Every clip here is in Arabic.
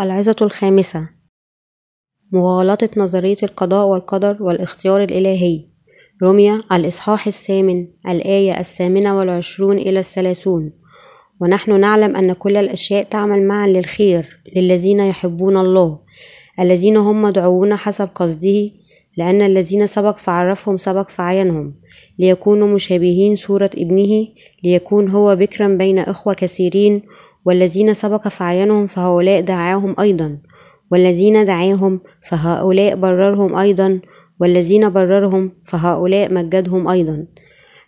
العظة الخامسة. مغالطة نظرية القضاء والقدر والاختيار الإلهي. رمية الإصحاح الثامن الآية الثامنة والعشرون إلى الثلاثون. ونحن نعلم أن كل الأشياء تعمل معا للخير للذين يحبون الله. الذين هم مدعوون حسب قصده لأن الذين سبق فعرفهم سبق فعينهم. ليكونوا مشابهين صورة ابنه ليكون هو بكرا بين إخوة كثيرين والذين سبق فعينهم فهؤلاء دعاهم أيضا. والذين دعاهم فهؤلاء بررهم أيضا. والذين بررهم فهؤلاء مجدهم أيضا.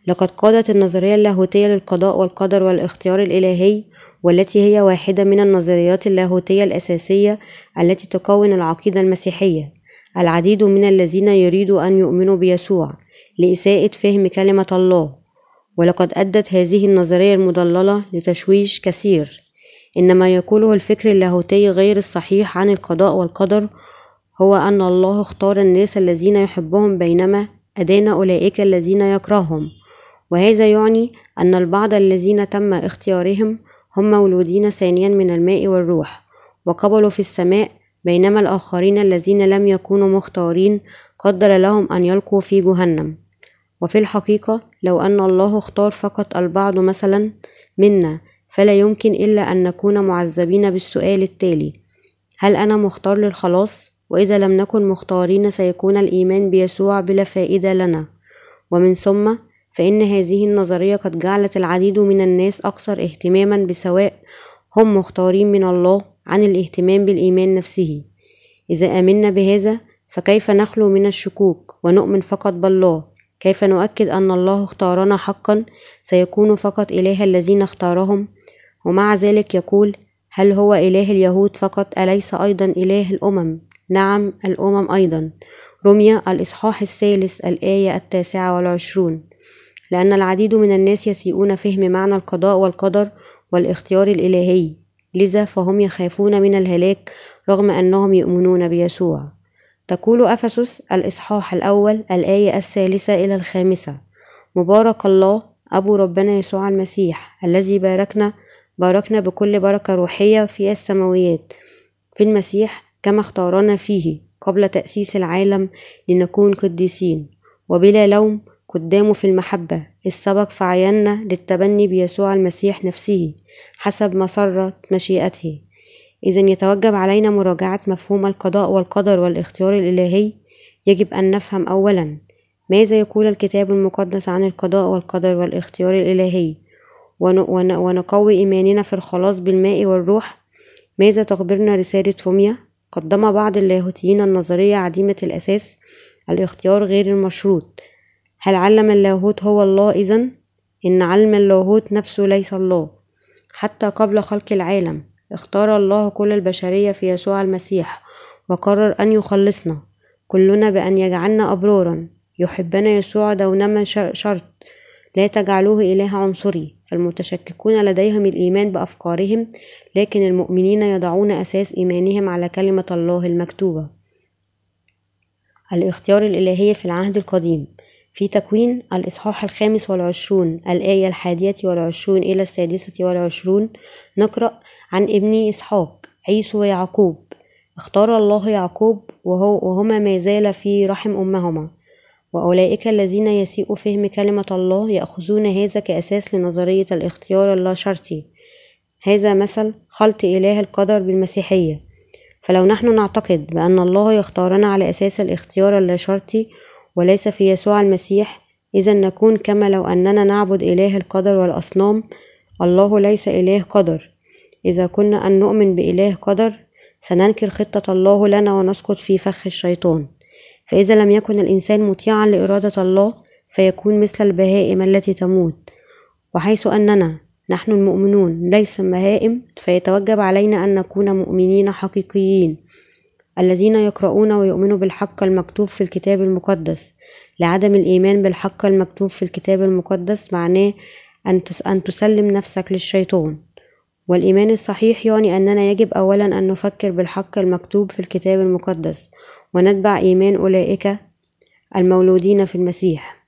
لقد قادت النظرية اللاهوتية للقضاء والقدر والاختيار الإلهي والتي هي واحدة من النظريات اللاهوتية الأساسية التي تكون العقيدة المسيحية. العديد من الذين يريدوا أن يؤمنوا بيسوع لإساءة فهم كلمة الله. ولقد أدت هذه النظرية المضللة لتشويش كثير إن ما يقوله الفكر اللاهوتي غير الصحيح عن القضاء والقدر هو أن الله اختار الناس الذين يحبهم بينما أدان أولئك الذين يكرههم. وهذا يعني أن البعض الذين تم اختيارهم هم مولودين ثانيا من الماء والروح وقبلوا في السماء بينما الآخرين الذين لم يكونوا مختارين قدر لهم أن يلقوا في جهنم. وفي الحقيقة لو أن الله اختار فقط البعض مثلا منا فلا يمكن إلا أن نكون معذبين بالسؤال التالي هل أنا مختار للخلاص؟ وإذا لم نكن مختارين سيكون الإيمان بيسوع بلا فائدة لنا. ومن ثم فإن هذه النظرية قد جعلت العديد من الناس أكثر اهتماما بسواء هم مختارين من الله عن الاهتمام بالإيمان نفسه. إذا آمنا بهذا فكيف نخلو من الشكوك ونؤمن فقط بالله؟ كيف نؤكد أن الله اختارنا حقا؟ سيكون فقط إله الذين اختارهم. ومع ذلك يقول هل هو إله اليهود فقط؟ أليس أيضا إله الأمم؟ نعم الأمم أيضا. رمية الإصحاح الثالث الآية التاسعة والعشرون. لأن العديد من الناس يسيئون فهم معنى القضاء والقدر والاختيار الإلهي. لذا فهم يخافون من الهلاك رغم أنهم يؤمنون بيسوع. تقول أفسس الإصحاح الأول الآية الثالثة إلى الخامسة. مبارك الله أبو ربنا يسوع المسيح الذي باركنا باركنا بكل بركة روحية في السماويات في المسيح كما اختارنا فيه قبل تأسيس العالم لنكون قديسين وبلا لوم قدامه في المحبة السبق فعينا للتبني بيسوع المسيح نفسه حسب مسرة مشيئته. إذا يتوجب علينا مراجعة مفهوم القضاء والقدر والاختيار الإلهي. يجب أن نفهم أولا ماذا يقول الكتاب المقدس عن القضاء والقدر والاختيار الإلهي؟ ونقوي إيماننا في الخلاص بالماء والروح؟ ماذا تخبرنا رسالة روميا؟ قدم بعض اللاهوتيين النظرية عديمة الأساس الاختيار غير المشروط. هل علم اللاهوت هو الله إذن؟ إن علم اللاهوت نفسه ليس الله حتى قبل خلق العالم. اختار الله كل البشرية في يسوع المسيح وقرر أن يخلصنا كلنا بأن يجعلنا أبرارا يحبنا يسوع دونما شرط لا تجعلوه إله عنصري. فالمتشككون لديهم الإيمان بأفكارهم لكن المؤمنين يضعون أساس إيمانهم على كلمة الله المكتوبة. الاختيار الإلهي في العهد القديم. في تكوين الإصحاح الخامس والعشرون الآية الحادية والعشرون إلى السادسة والعشرون نقرأ عن ابني إسحاق عيسو ويعقوب. اختار الله يعقوب وهو وهما ما زال في رحم أمهما. وأولئك الذين يسيء فهم كلمة الله يأخذون هذا كأساس لنظرية الاختيار اللا شرطي هذا مثل خلط إله القدر بالمسيحية. فلو نحن نعتقد بأن الله يختارنا على أساس الاختيار اللا شرطي وليس في يسوع المسيح إذا نكون كما لو أننا نعبد إله القدر والأصنام الله ليس إله قدر. إذا كنا أن نؤمن بإله قدر سننكر خطة الله لنا ونسقط في فخ الشيطان. فإذا لم يكن الإنسان مطيعا لإرادة الله فيكون مثل البهائم التي تموت. وحيث أننا نحن المؤمنون ليس بهائم فيتوجب علينا أن نكون مؤمنين حقيقيين الذين يقرؤون ويؤمنوا بالحق المكتوب في الكتاب المقدس. لعدم الإيمان بالحق المكتوب في الكتاب المقدس معناه أن تسلم نفسك للشيطان. والإيمان الصحيح يعني أننا يجب أولا أن نفكر بالحق المكتوب في الكتاب المقدس ونتبع إيمان أولئك المولودين في المسيح.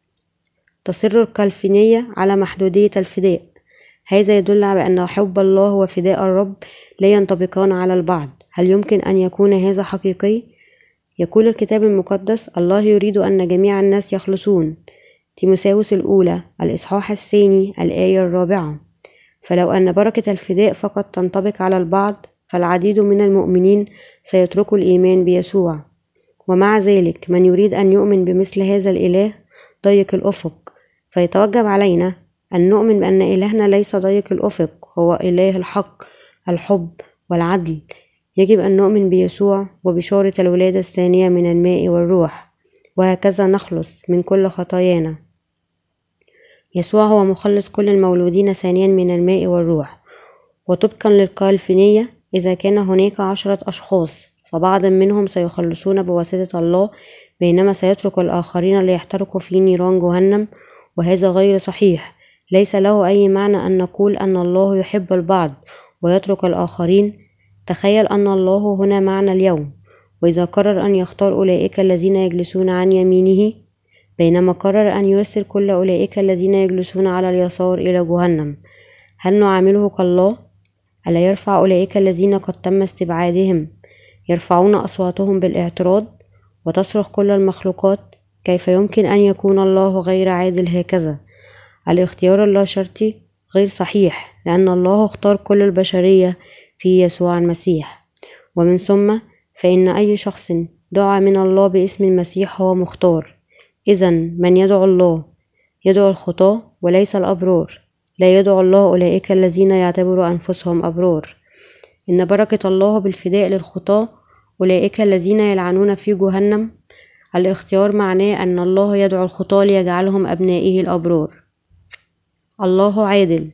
تصر الكالفينية على محدودية الفداء. هذا يدل على أن حب الله وفداء الرب لا ينطبقان على البعض. هل يمكن أن يكون هذا حقيقي؟ يقول الكتاب المقدس الله يريد أن جميع الناس يخلصون. تيموساوس الأولى الإصحاح الثاني الآية الرابعة. فلو أن بركة الفداء فقط تنطبق على البعض فالعديد من المؤمنين سيتركوا الإيمان بيسوع. ومع ذلك من يريد أن يؤمن بمثل هذا الإله ضيق الأفق. فيتوجب علينا أن نؤمن بأن إلهنا ليس ضيق الأفق هو إله الحق الحب والعدل. يجب أن نؤمن بيسوع وبشارة الولادة الثانية من الماء والروح. وهكذا نخلص من كل خطايانا. يسوع هو مخلص كل المولودين ثانيا من الماء والروح وطبقا للكالفينية إذا كان هناك عشرة أشخاص فبعض منهم سيخلصون بواسطة الله بينما سيترك الآخرين ليحترقوا في نيران جهنم وهذا غير صحيح. ليس له أي معنى أن نقول أن الله يحب البعض ويترك الآخرين. تخيل أن الله هنا معنا اليوم وإذا قرر أن يختار أولئك الذين يجلسون عن يمينه بينما قرر أن يرسل كل أولئك الذين يجلسون على اليسار إلى جهنم. هل نعامله كالله؟ ألا يرفع أولئك الذين قد تم استبعادهم؟ يرفعون أصواتهم بالاعتراض؟ وتصرخ كل المخلوقات؟ كيف يمكن أن يكون الله غير عادل هكذا؟ الاختيار اللا شرطي غير صحيح لأن الله اختار كل البشرية في يسوع المسيح. ومن ثم فإن أي شخص دعا من الله باسم المسيح هو مختار. إذا من يدعو الله يدعو الخطاة وليس الأبرار. لا يدعو الله أولئك الذين يعتبروا أنفسهم أبرار. إن بركة الله بالفداء للخطاة أولئك الذين يلعنون في جهنم. الاختيار معناه أن الله يدعو الخطاة ليجعلهم أبنائه الأبرار. الله عادل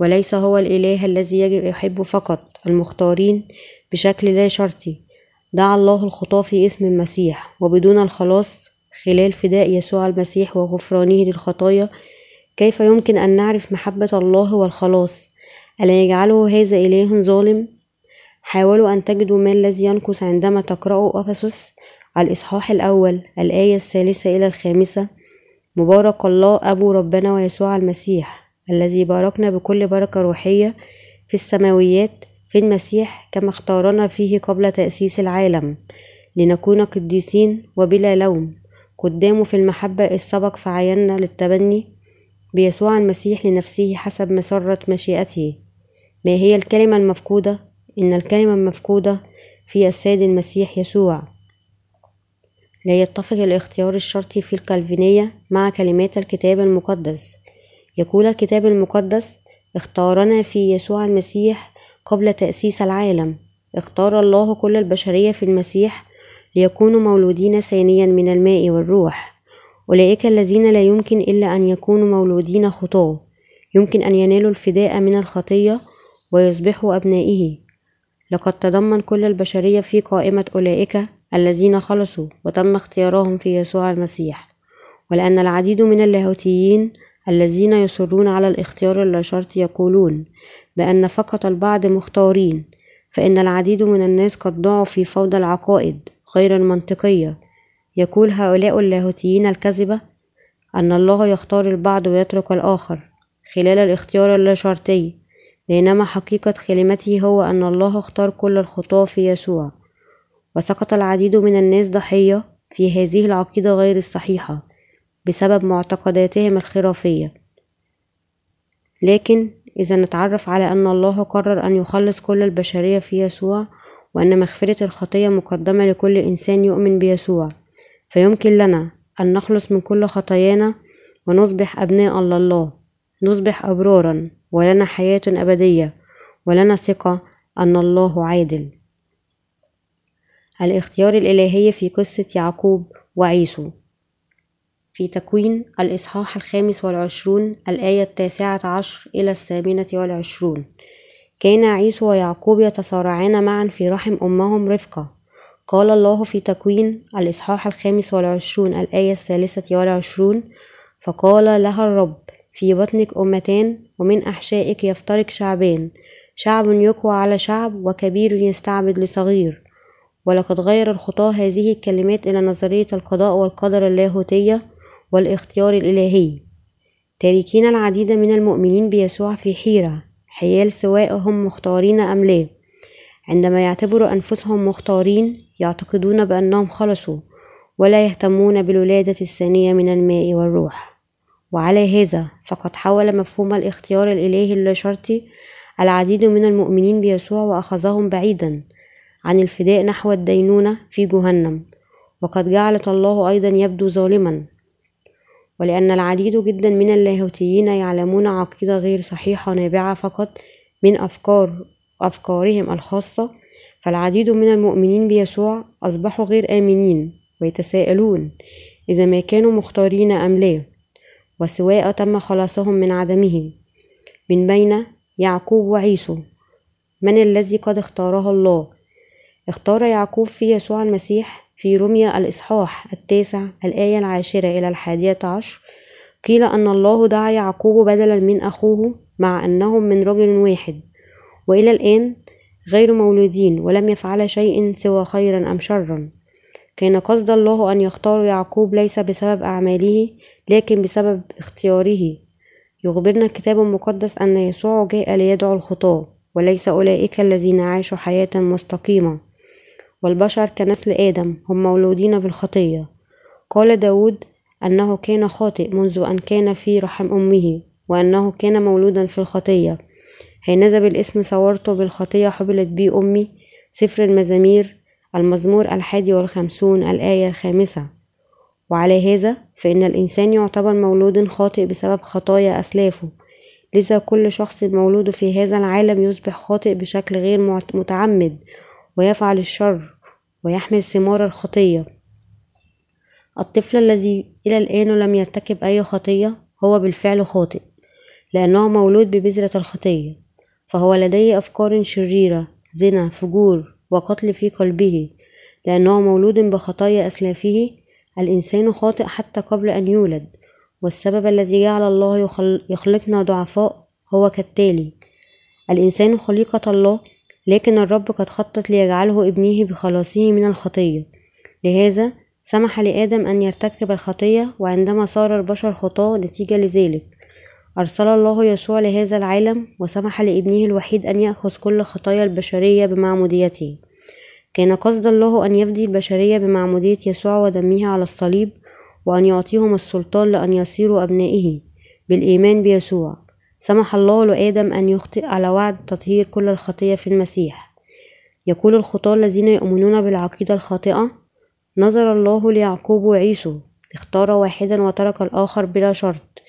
وليس هو الإله الذي يجب يحب فقط المختارين بشكل لا شرطي. دعا الله الخطاة في اسم المسيح وبدون الخلاص خلال فداء يسوع المسيح وغفرانه للخطايا كيف يمكن أن نعرف محبة الله والخلاص؟ ألا يجعله هذا إله ظالم؟ حاولوا أن تجدوا ما الذي ينقص عندما تقرأوا أفسس الإصحاح الأول الآية الثالثة إلى الخامسة. مبارك الله أبو ربنا ويسوع المسيح الذي باركنا بكل بركة روحية في السماويات في المسيح كما اختارنا فيه قبل تأسيس العالم لنكون قديسين وبلا لوم. قدامه في المحبة إذ سبق فعينا للتبني بيسوع المسيح لنفسه حسب مسرة مشيئته. ما هي الكلمة المفقودة؟ إن الكلمة المفقودة في السيد المسيح يسوع. لا يتفق الاختيار الشرطي في الكالفينية مع كلمات الكتاب المقدس. يقول الكتاب المقدس اختارنا في يسوع المسيح قبل تأسيس العالم. اختار الله كل البشرية في المسيح ليكونوا مولودين ثانيا من الماء والروح. أولئك الذين لا يمكن إلا أن يكونوا مولودين خطاة يمكن أن ينالوا الفداء من الخطية ويصبحوا أبنائه. لقد تضمن كل البشرية في قائمة أولئك الذين خلصوا وتم اختيارهم في يسوع المسيح. ولأن العديد من اللاهوتيين الذين يصرون على الاختيار اللاشرطي يقولون بأن فقط البعض مختارين فإن العديد من الناس قد ضاعوا في فوضى العقائد. غير المنطقية. يقول هؤلاء اللاهوتيين الكذبة أن الله يختار البعض ويترك الآخر خلال الاختيار اللاشرطي بينما حقيقة كلمته هو أن الله اختار كل الخطاة في يسوع. وسقط العديد من الناس ضحية في هذه العقيدة غير الصحيحة بسبب معتقداتهم الخرافية. لكن إذا نتعرف على أن الله قرر أن يخلص كل البشرية في يسوع وأن مغفرة الخطية مقدمة لكل إنسان يؤمن بيسوع. فيمكن لنا أن نخلص من كل خطايانا ونصبح أبناء لله. نصبح أبرارا ولنا حياة أبدية ولنا ثقة أن الله عادل. الاختيار الإلهي في قصة يعقوب وعيسو. في تكوين الإصحاح الخامس والعشرون الآية التاسعة عشر إلى الثامنة والعشرون. كان عيسو ويعقوب يتصارعان معا في رحم أمهم رفقة. قال الله في تكوين الإصحاح الخامس والعشرون الآية الثالثة والعشرون فقال لها الرب في بطنك أمتان ومن أحشائك يفترق شعبان. شعب يقوى على شعب وكبير يستعبد لصغير. ولقد غير الخطاة هذه الكلمات إلى نظرية القضاء والقدر اللاهوتية والاختيار الإلهي. تاركين العديد من المؤمنين بيسوع في حيرة. حيال سواء هم مختارين أم لا. عندما يعتبر أنفسهم مختارين يعتقدون بأنهم خلصوا ولا يهتمون بالولادة الثانية من الماء والروح. وعلى هذا فقد حول مفهوم الاختيار الإلهي اللاشرطي العديد من المؤمنين بيسوع وأخذهم بعيدا عن الفداء نحو الدينونة في جهنم. وقد جعلت الله أيضا يبدو ظالما ولأن العديد جدا من اللاهوتيين يعلمون عقيدة غير صحيحة نابعة فقط من أفكار أفكارهم الخاصة فالعديد من المؤمنين بيسوع أصبحوا غير آمنين ويتساءلون إذا ما كانوا مختارين أم لا وسواء تم خلاصهم من عدمه. من بين يعقوب وعيسو من الذي قد اختاره الله؟ اختار يعقوب في يسوع المسيح في رمية الإصحاح التاسع الآية العاشرة إلى الحادية عشر قيل أن الله دعا يعقوب بدلا من أخوه مع أنهم من رجل واحد وإلى الآن غير مولودين ولم يفعل شيء سوى خيرا أم شرا. كان قصد الله أن يختار يعقوب ليس بسبب أعماله لكن بسبب اختياره. يخبرنا الكتاب المقدس أن يسوع جاء ليدعو الخطاة وليس أولئك الذين عاشوا حياة مستقيمة. والبشر كنسل آدم هم مولودين بالخطية. قال داود أنه كان خاطئ منذ أن كان في رحم أمه وأنه كان مولودا في الخطية. حينذا بالاسم صورته بالخطية حبلت بي أمي سفر المزامير المزمور الحادي والخمسون الآية الخامسة. وعلى هذا فإن الإنسان يعتبر مولود خاطئ بسبب خطايا أسلافه. لذا كل شخص مولود في هذا العالم يصبح خاطئ بشكل غير متعمد ويفعل الشر. ويحمل ثمار الخطية. الطفل الذي إلى الآن لم يرتكب أي خطية هو بالفعل خاطئ لأنه مولود ببذرة الخطية فهو لديه أفكار شريرة زنا فجور وقتل في قلبه لأنه مولود بخطايا أسلافه. الإنسان خاطئ حتى قبل أن يولد والسبب الذي جعل الله يخلقنا ضعفاء هو كالتالي الإنسان خليقة الله لكن الرب قد خطط ليجعله ابنه بخلاصه من الخطية. لهذا سمح لآدم أن يرتكب الخطية وعندما صار البشر خطاة نتيجة لذلك. أرسل الله يسوع لهذا العالم وسمح لابنه الوحيد أن يأخذ كل خطايا البشرية بمعموديته. كان قصد الله أن يفدي البشرية بمعمودية يسوع ودمه على الصليب وأن يعطيهم السلطان لأن يصيروا أبنائه بالإيمان بيسوع. سمح الله لآدم أن يخطئ على وعد تطهير كل الخطية في المسيح. يقول الخطاة الذين يؤمنون بالعقيدة الخاطئة نظر الله ليعقوب وعيسو اختار واحدا وترك الآخر بلا شرط.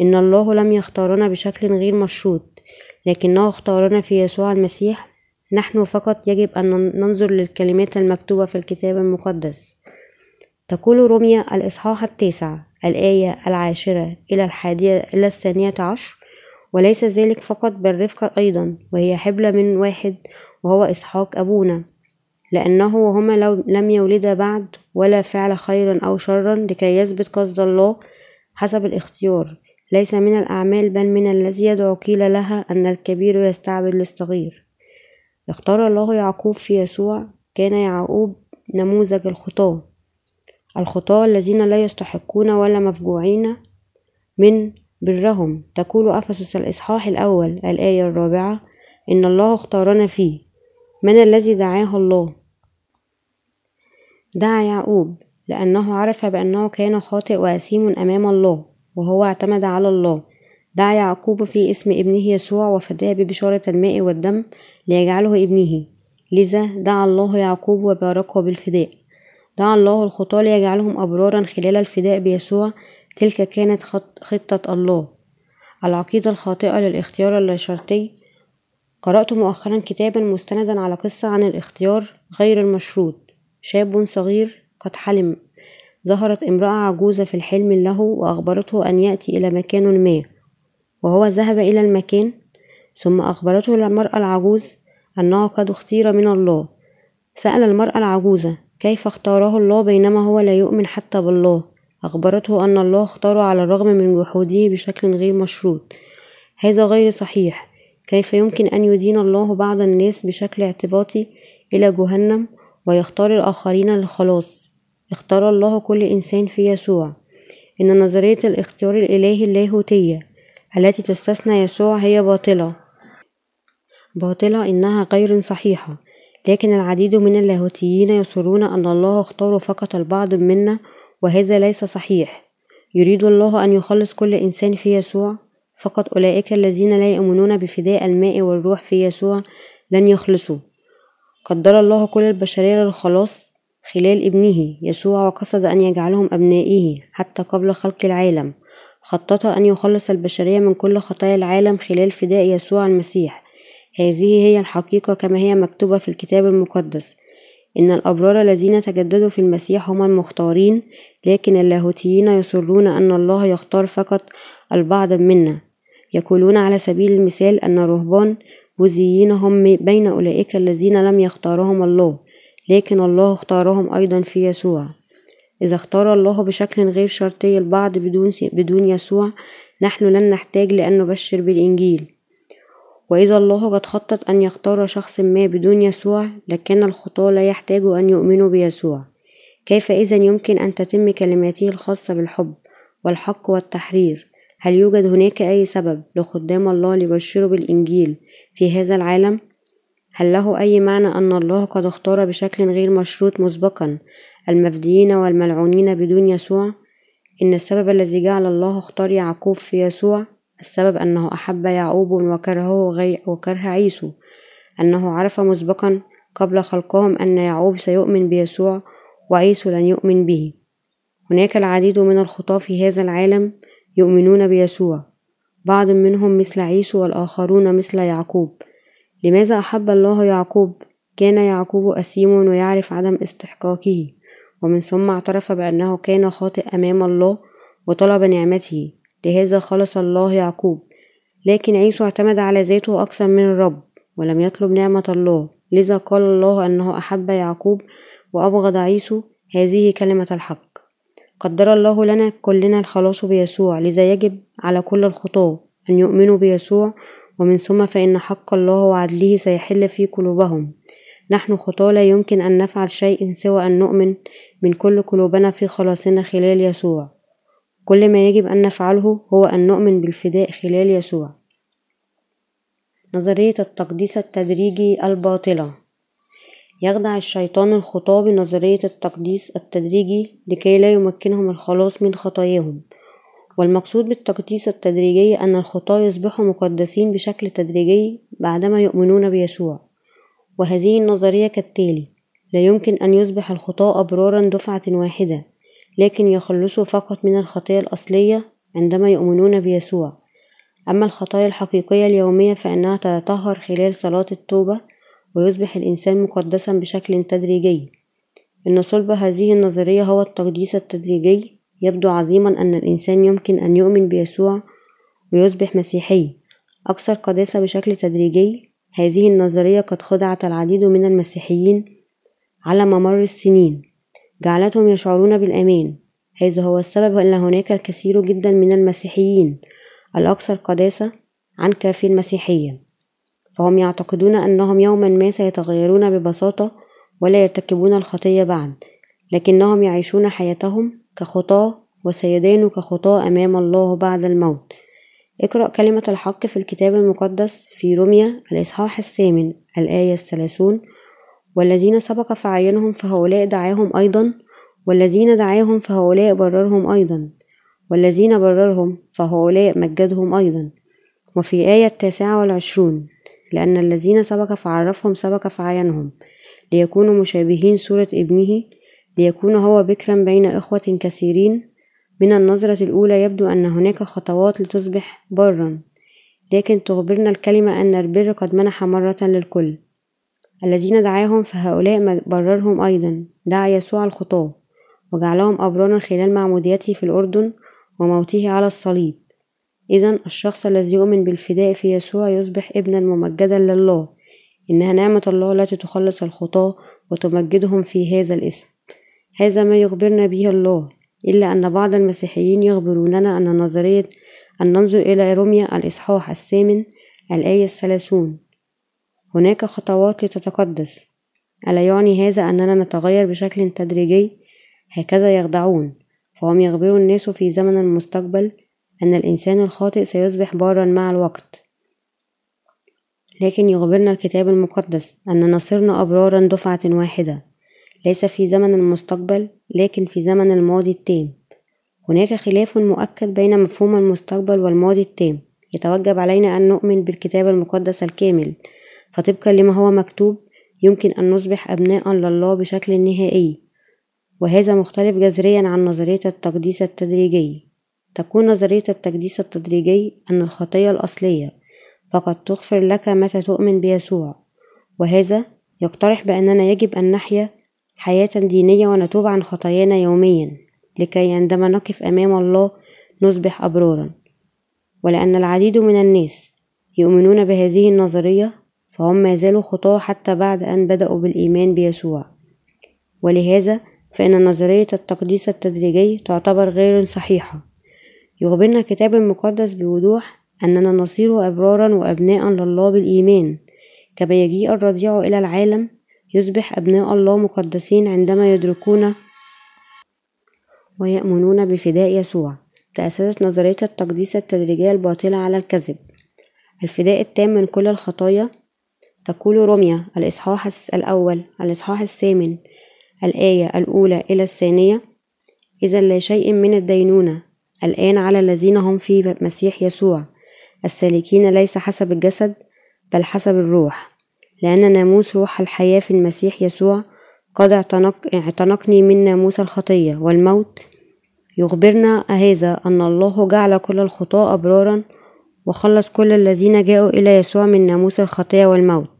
إن الله لم يختارنا بشكل غير مشروط لكنه اختارنا في يسوع المسيح. نحن فقط يجب أن ننظر للكلمات المكتوبة في الكتاب المقدس. تقول رمية الإصحاح التاسع الآية العاشرة إلى الحادية إلى الثانية عشر وليس ذلك فقط بل رفقة أيضا وهي حبلة من واحد وهو إسحاق أبونا لأنه وهما لم يولدا بعد ولا فعل خيرا أو شرا لكي يثبت قصد الله حسب الاختيار. ليس من الأعمال بل من الذي يدعو قيل لها أن الكبير يستعبد للصغير. اختار الله يعقوب في يسوع كان يعقوب نموذج الخطاة. الخطاة الذين لا يستحقون ولا مفجوعين من برهم. تقول أفسس الإصحاح الأول الآية الرابعة إن الله اختارنا فيه. من الذي دعاه الله؟ دعا يعقوب لأنه عرف بأنه كان خاطئ وأثيم أمام الله وهو اعتمد على الله. دعا يعقوب في اسم ابنه يسوع وفداه ببشارة الماء والدم ليجعله ابنه. لذا دعا الله يعقوب وباركه بالفداء. دعا الله الخطاة ليجعلهم أبرارا خلال الفداء بيسوع تلك كانت خطة الله. العقيدة الخاطئة للاختيار اللاشرطي قرأت مؤخرا كتابا مستندا على قصة عن الاختيار غير المشروط. شاب صغير قد حلم. ظهرت امرأة عجوزة في الحلم له وأخبرته أن يأتي إلى مكان ما. وهو ذهب إلى المكان ثم أخبرته المرأة العجوز أنه قد اختير من الله. سأل المرأة العجوزة كيف اختاره الله بينما هو لا يؤمن حتى بالله. أخبرته أن الله اختاره على الرغم من جحوده بشكل غير مشروط. هذا غير صحيح. كيف يمكن أن يدين الله بعض الناس بشكل اعتباطي إلى جهنم ويختار الآخرين للخلاص؟ اختار الله كل إنسان في يسوع. إن نظرية الاختيار الإلهي اللاهوتية التي تستثنى يسوع هي باطلة. باطلة إنها غير صحيحة. لكن العديد من اللاهوتيين يصرون أن الله اختار فقط البعض منا وهذا ليس صحيح. يريد الله أن يخلص كل إنسان في يسوع؟ فقط أولئك الذين لا يؤمنون بفداء الماء والروح في يسوع لن يخلصوا. قدر الله كل البشرية للخلاص خلال ابنه يسوع وقصد أن يجعلهم أبنائه حتى قبل خلق العالم. خطط أن يخلص البشرية من كل خطايا العالم خلال فداء يسوع المسيح. هذه هي الحقيقة كما هي مكتوبة في الكتاب المقدس. إن الأبرار الذين تجددوا في المسيح هم المختارين لكن اللاهوتيين يصرون أن الله يختار فقط البعض منا. يقولون على سبيل المثال أن رهبان بوذيين هم بين أولئك الذين لم يختارهم الله لكن الله اختارهم أيضا في يسوع. إذا اختار الله بشكل غير شرطي البعض بدون, بدون يسوع نحن لن نحتاج لأن نبشر بالإنجيل. وإذا الله قد خطط أن يختار شخص ما بدون يسوع لكن الخطاة لا يحتاجوا أن يؤمنوا بيسوع كيف إذا يمكن أن تتم كلماته الخاصة بالحب والحق والتحرير هل يوجد هناك أي سبب لخدام الله ليبشروا بالإنجيل في هذا العالم؟ هل له أي معنى أن الله قد اختار بشكل غير مشروط مسبقا المفديين والملعونين بدون يسوع؟ إن السبب الذي جعل الله اختار يعقوب في يسوع السبب أنه أحب يعقوب وكرهه غي وكره عيسو. أنه عرف مسبقا قبل خلقهم أن يعقوب سيؤمن بيسوع وعيسو لن يؤمن به. هناك العديد من الخطاة في هذا العالم يؤمنون بيسوع. بعض منهم مثل عيسو والآخرون مثل يعقوب. لماذا أحب الله يعقوب؟ كان يعقوب أسيم ويعرف عدم استحقاقه. ومن ثم اعترف بأنه كان خاطئ أمام الله وطلب نعمته. لهذا خلص الله يعقوب لكن عيسو اعتمد على ذاته أكثر من الرب ولم يطلب نعمة الله. لذا قال الله أنه أحب يعقوب وأبغض عيسو. هذه كلمة الحق. قدر الله لنا كلنا الخلاص بيسوع. لذا يجب على كل الخطاة أن يؤمنوا بيسوع ومن ثم فإن حق الله وعدله سيحل في قلوبهم. نحن خطاة لا يمكن أن نفعل شيء سوى أن نؤمن من كل قلوبنا في خلاصنا خلال يسوع. كل ما يجب أن نفعله هو أن نؤمن بالفداء خلال يسوع. نظرية التقديس التدريجي الباطلة. يخدع الشيطان الخطاة بنظرية التقديس التدريجي لكي لا يمكنهم الخلاص من خطاياهم. والمقصود بالتقديس التدريجي أن الخطاة يصبحوا مقدسين بشكل تدريجي بعدما يؤمنون بيسوع. وهذه النظرية كالتالي لا يمكن أن يصبح الخطاة أبرارا دفعة واحدة. لكن يخلصوا فقط من الخطية الأصلية عندما يؤمنون بيسوع. أما الخطايا الحقيقية اليومية فإنها تتطهر خلال صلاة التوبة ويصبح الإنسان مقدسا بشكل تدريجي. إن صلب هذه النظرية هو التقديس التدريجي يبدو عظيما أن الإنسان يمكن أن يؤمن بيسوع ويصبح مسيحي. أكثر قداسة بشكل تدريجي هذه النظرية قد خدعت العديد من المسيحيين على ممر السنين. جعلتهم يشعرون بالأمان. هذا هو السبب أن هناك الكثير جدا من المسيحيين الأكثر قداسة عنك في المسيحية. فهم يعتقدون أنهم يوما ما سيتغيرون ببساطة ولا يرتكبون الخطية بعد لكنهم يعيشون حياتهم كخطاة وسيدانوا كخطاة أمام الله بعد الموت. اقرأ كلمة الحق في الكتاب المقدس في روميا الإصحاح الثامن الآية الثلاثون والذين سبق فعينهم فهؤلاء دعاهم أيضا والذين دعاهم فهؤلاء بررهم أيضا والذين بررهم فهؤلاء مجدهم أيضا. وفي آية التاسعة والعشرون لأن الذين سبق فعرفهم سبق فعينهم ليكونوا مشابهين صورة ابنه ليكون هو بكرا بين إخوة كثيرين. من النظرة الأولى يبدو أن هناك خطوات لتصبح برا لكن تخبرنا الكلمة أن البر قد منح مرة للكل. الذين دعاهم فهؤلاء بررهم أيضا. دعا يسوع الخطاة وجعلهم أبرارا خلال معموديته في الأردن وموته على الصليب. إذا الشخص الذي يؤمن بالفداء في يسوع يصبح ابنا ممجدا لله. إنها نعمة الله التي تخلص الخطاة وتمجدهم في هذا الاسم. هذا ما يخبرنا به الله إلا أن بعض المسيحيين يخبروننا أن نظرية أن ننظر إلى روميا الإصحاح الثامن الآية الثلاثون. هناك خطوات لتتقدس. ألا يعني هذا أننا نتغير بشكل تدريجي؟ هكذا يخدعون. فهم يخبروا الناس في زمن المستقبل أن الإنسان الخاطئ سيصبح بارا مع الوقت. لكن يخبرنا الكتاب المقدس أننا صرنا أبرارا دفعة واحدة. ليس في زمن المستقبل لكن في زمن الماضي التام. هناك خلاف مؤكد بين مفهوم المستقبل والماضي التام. يتوجب علينا أن نؤمن بالكتاب المقدس الكامل. فطبقا لما هو مكتوب يمكن أن نصبح أبناء لله بشكل نهائي وهذا مختلف جذريا عن نظرية التقديس التدريجي. تكون نظرية التقديس التدريجي أن الخطية الأصلية فقد تغفر لك متى تؤمن بيسوع وهذا يقترح بأننا يجب أن نحيا حياة دينية ونتوب عن خطايانا يوميا لكي عندما نقف أمام الله نصبح أبرارا. ولأن العديد من الناس يؤمنون بهذه النظرية فهم ما زالوا خطاة حتى بعد أن بدأوا بالإيمان بيسوع. ولهذا فإن نظرية التقديس التدريجي تعتبر غير صحيحة. يخبرنا الكتاب المقدس بوضوح أننا نصير أبرارا وأبناء لله بالإيمان كما يجيء الرضيع إلى العالم يصبح أبناء الله مقدسين عندما يدركون ويأمنون بفداء يسوع. تأسست نظرية التقديس التدريجية الباطلة على الكذب. الفداء التام من كل الخطايا تقول رمية الإصحاح الأول الإصحاح الثامن الآية الأولى إلى الثانية. إذا لا شيء من الدينونة. الآن على الذين هم في مسيح يسوع. السالكين ليس حسب الجسد بل حسب الروح. لأن ناموس روح الحياة في المسيح يسوع قد اعتنق اعتنقني من ناموس الخطية والموت. يخبرنا هذا أن الله جعل كل الخطاة أبرارا وخلص كل الذين جاءوا إلى يسوع من ناموس الخطية والموت.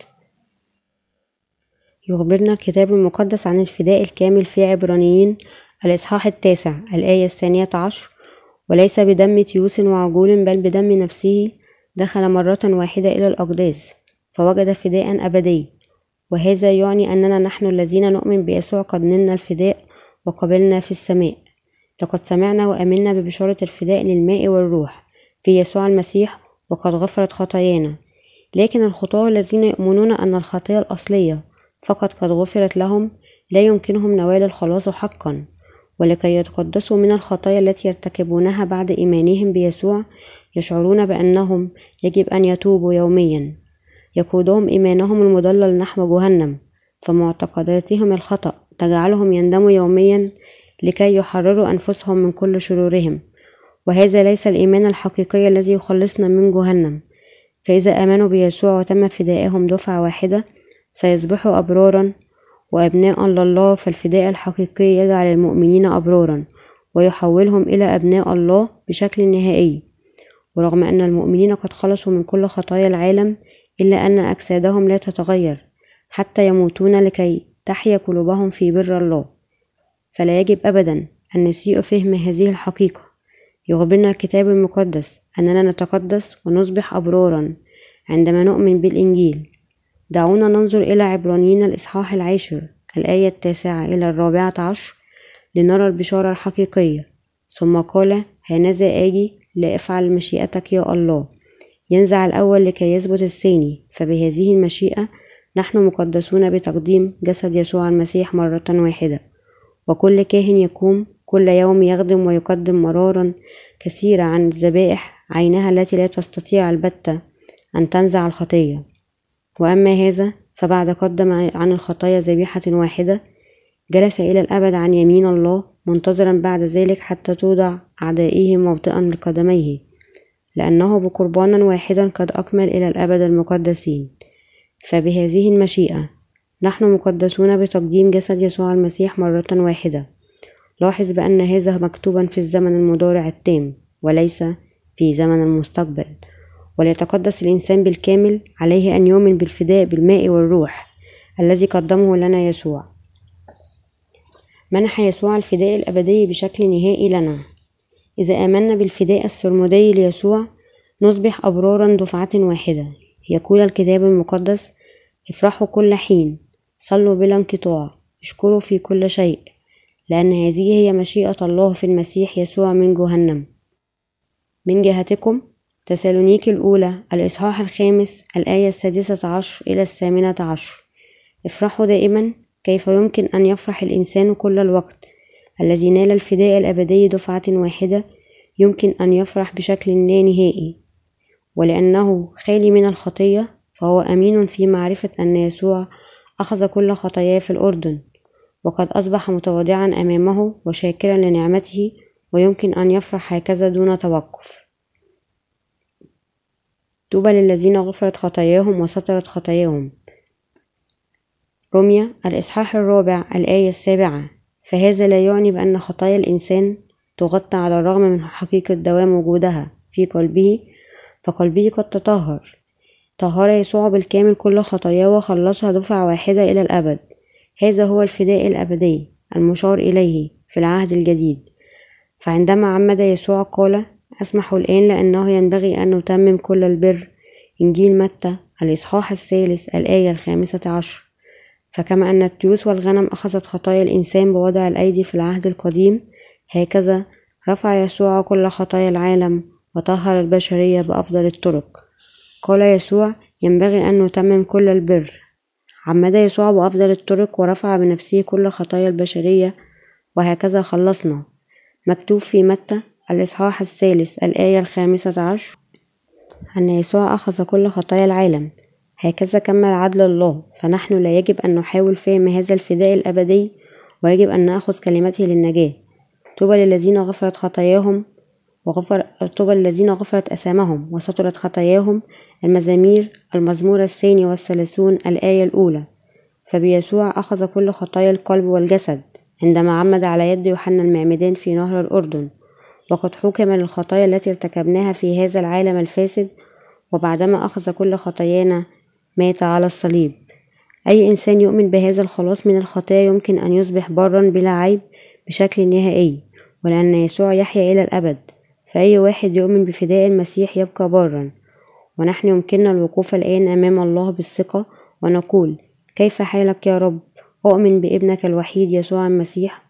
يخبرنا الكتاب المقدس عن الفداء الكامل في عبرانيين الإصحاح التاسع الآية الثانية عشر وليس بدم تيوس وعجول بل بدم نفسه دخل مرة واحدة إلى الأقداس فوجد فداء أبدي. وهذا يعني أننا نحن الذين نؤمن بيسوع قد نلنا الفداء وقبلنا في السماء. لقد سمعنا وأمنا ببشارة الفداء للماء والروح في يسوع المسيح وقد غفرت خطايانا. لكن الخطاة الذين يؤمنون أن الخطية الأصلية فقط قد غفرت لهم لا يمكنهم نوال الخلاص حقا ولكي يتقدسوا من الخطايا التي يرتكبونها بعد إيمانهم بيسوع يشعرون بأنهم يجب أن يتوبوا يوميا. يقودهم إيمانهم المضلل نحو جهنم فمعتقداتهم الخطأ تجعلهم يندموا يوميا لكي يحرروا أنفسهم من كل شرورهم. وهذا ليس الإيمان الحقيقي الذي يخلصنا من جهنم فإذا آمنوا بيسوع وتم فدائهم دفعة واحدة سيصبحوا أبرارا وأبناء لله فالفداء الحقيقي يجعل المؤمنين أبرارا ويحولهم إلى أبناء الله بشكل نهائي. ورغم أن المؤمنين قد خلصوا من كل خطايا العالم إلا أن أجسادهم لا تتغير حتى يموتون لكي تحيا قلوبهم في بر الله. فلا يجب أبدا أن نسيء فهم هذه الحقيقة. يخبرنا الكتاب المقدس أننا نتقدس ونصبح أبرارا عندما نؤمن بالإنجيل. دعونا ننظر إلى عبرانيين الإصحاح العاشر الآية التاسعة إلى الرابعة عشر لنرى البشارة الحقيقية. ثم قال هنذا آجي لأفعل مشيئتك يا الله. ينزع الأول لكي يثبت الثاني فبهذه المشيئة نحن مقدسون بتقديم جسد يسوع المسيح مرة واحدة. وكل كاهن يقوم كل يوم يخدم ويقدم مرارا كثيرة عن الذبائح عينها التي لا تستطيع البتة أن تنزع الخطية. وأما هذا فبعد قدم عن الخطايا ذبيحة واحدة جلس إلى الأبد عن يمين الله منتظرا بعد ذلك حتى توضع أعدائه موطئا لقدميه لأنه بقربان واحدا قد أكمل إلى الأبد المقدسين. فبهذه المشيئة نحن مقدسون بتقديم جسد يسوع المسيح مرة واحدة. لاحظ بأن هذا مكتوبا في الزمن المضارع التام وليس في زمن المستقبل. وليتقدس الإنسان بالكامل عليه أن يؤمن بالفداء بالماء والروح الذي قدمه لنا يسوع. منح يسوع الفداء الأبدي بشكل نهائي لنا. إذا آمنا بالفداء السرمدي ليسوع نصبح أبرارا دفعة واحدة. يقول الكتاب المقدس افرحوا كل حين صلوا بلا انقطاع اشكروا في كل شيء لأن هذه هي مشيئة الله في المسيح يسوع من جهنم. من جهتكم تسالونيك الأولى الإصحاح الخامس الآية السادسة عشر إلى الثامنة عشر. افرحوا دائما كيف يمكن أن يفرح الإنسان كل الوقت الذي نال الفداء الأبدي دفعة واحدة يمكن أن يفرح بشكل لا نهائي. ولأنه خالي من الخطية فهو أمين في معرفة أن يسوع أخذ كل خطاياه في الأردن وقد أصبح متواضعا أمامه وشاكرا لنعمته ويمكن أن يفرح هكذا دون توقف. طوبى للذين غفرت خطاياهم وسترت خطاياهم. رمية الإصحاح الرابع الآية السابعة. فهذا لا يعني بأن خطايا الإنسان تغطى على الرغم من حقيقة دوام وجودها في قلبه فقلبه قد تطهر. طهر يسوع بالكامل كل خطاياه وخلصها دفعة واحدة إلى الأبد. هذا هو الفداء الأبدي المشار إليه في العهد الجديد. فعندما عمد يسوع قال أسمح الآن لأنه ينبغي أن نتمم كل البر. إنجيل متى؟ الإصحاح الثالث الآية الخامسة عشر. فكما أن التيوس والغنم أخذت خطايا الإنسان بوضع الأيدي في العهد القديم هكذا رفع يسوع كل خطايا العالم وطهر البشرية بأفضل الطرق. قال يسوع ينبغي أن نتمم كل البر. عمد يسوع بأفضل الطرق ورفع بنفسه كل خطايا البشرية وهكذا خلصنا. مكتوب في متى؟ الإصحاح الثالث الآية الخامسة عشر. أن يسوع أخذ كل خطايا العالم. هكذا كمل عدل الله. فنحن لا يجب أن نحاول فهم هذا الفداء الأبدي ويجب أن نأخذ كلمته للنجاة. طوبى للذين غفرت خطاياهم وغفر طوبى الذين غفرت أسامهم وسترت خطاياهم. المزامير المزمور الثاني والثلاثون الآية الأولى. فبيسوع أخذ كل خطايا القلب والجسد. عندما عمد على يد يوحنا المعمدان في نهر الأردن. وقد حكم للخطايا التي ارتكبناها في هذا العالم الفاسد وبعدما أخذ كل خطايانا مات على الصليب. أي إنسان يؤمن بهذا الخلاص من الخطايا يمكن أن يصبح برا بلا عيب بشكل نهائي ولأن يسوع يحيا إلى الأبد. فأي واحد يؤمن بفداء المسيح يبقى بارا. ونحن يمكننا الوقوف الآن أمام الله بالثقة ونقول كيف حالك يا رب؟ أؤمن بابنك الوحيد يسوع المسيح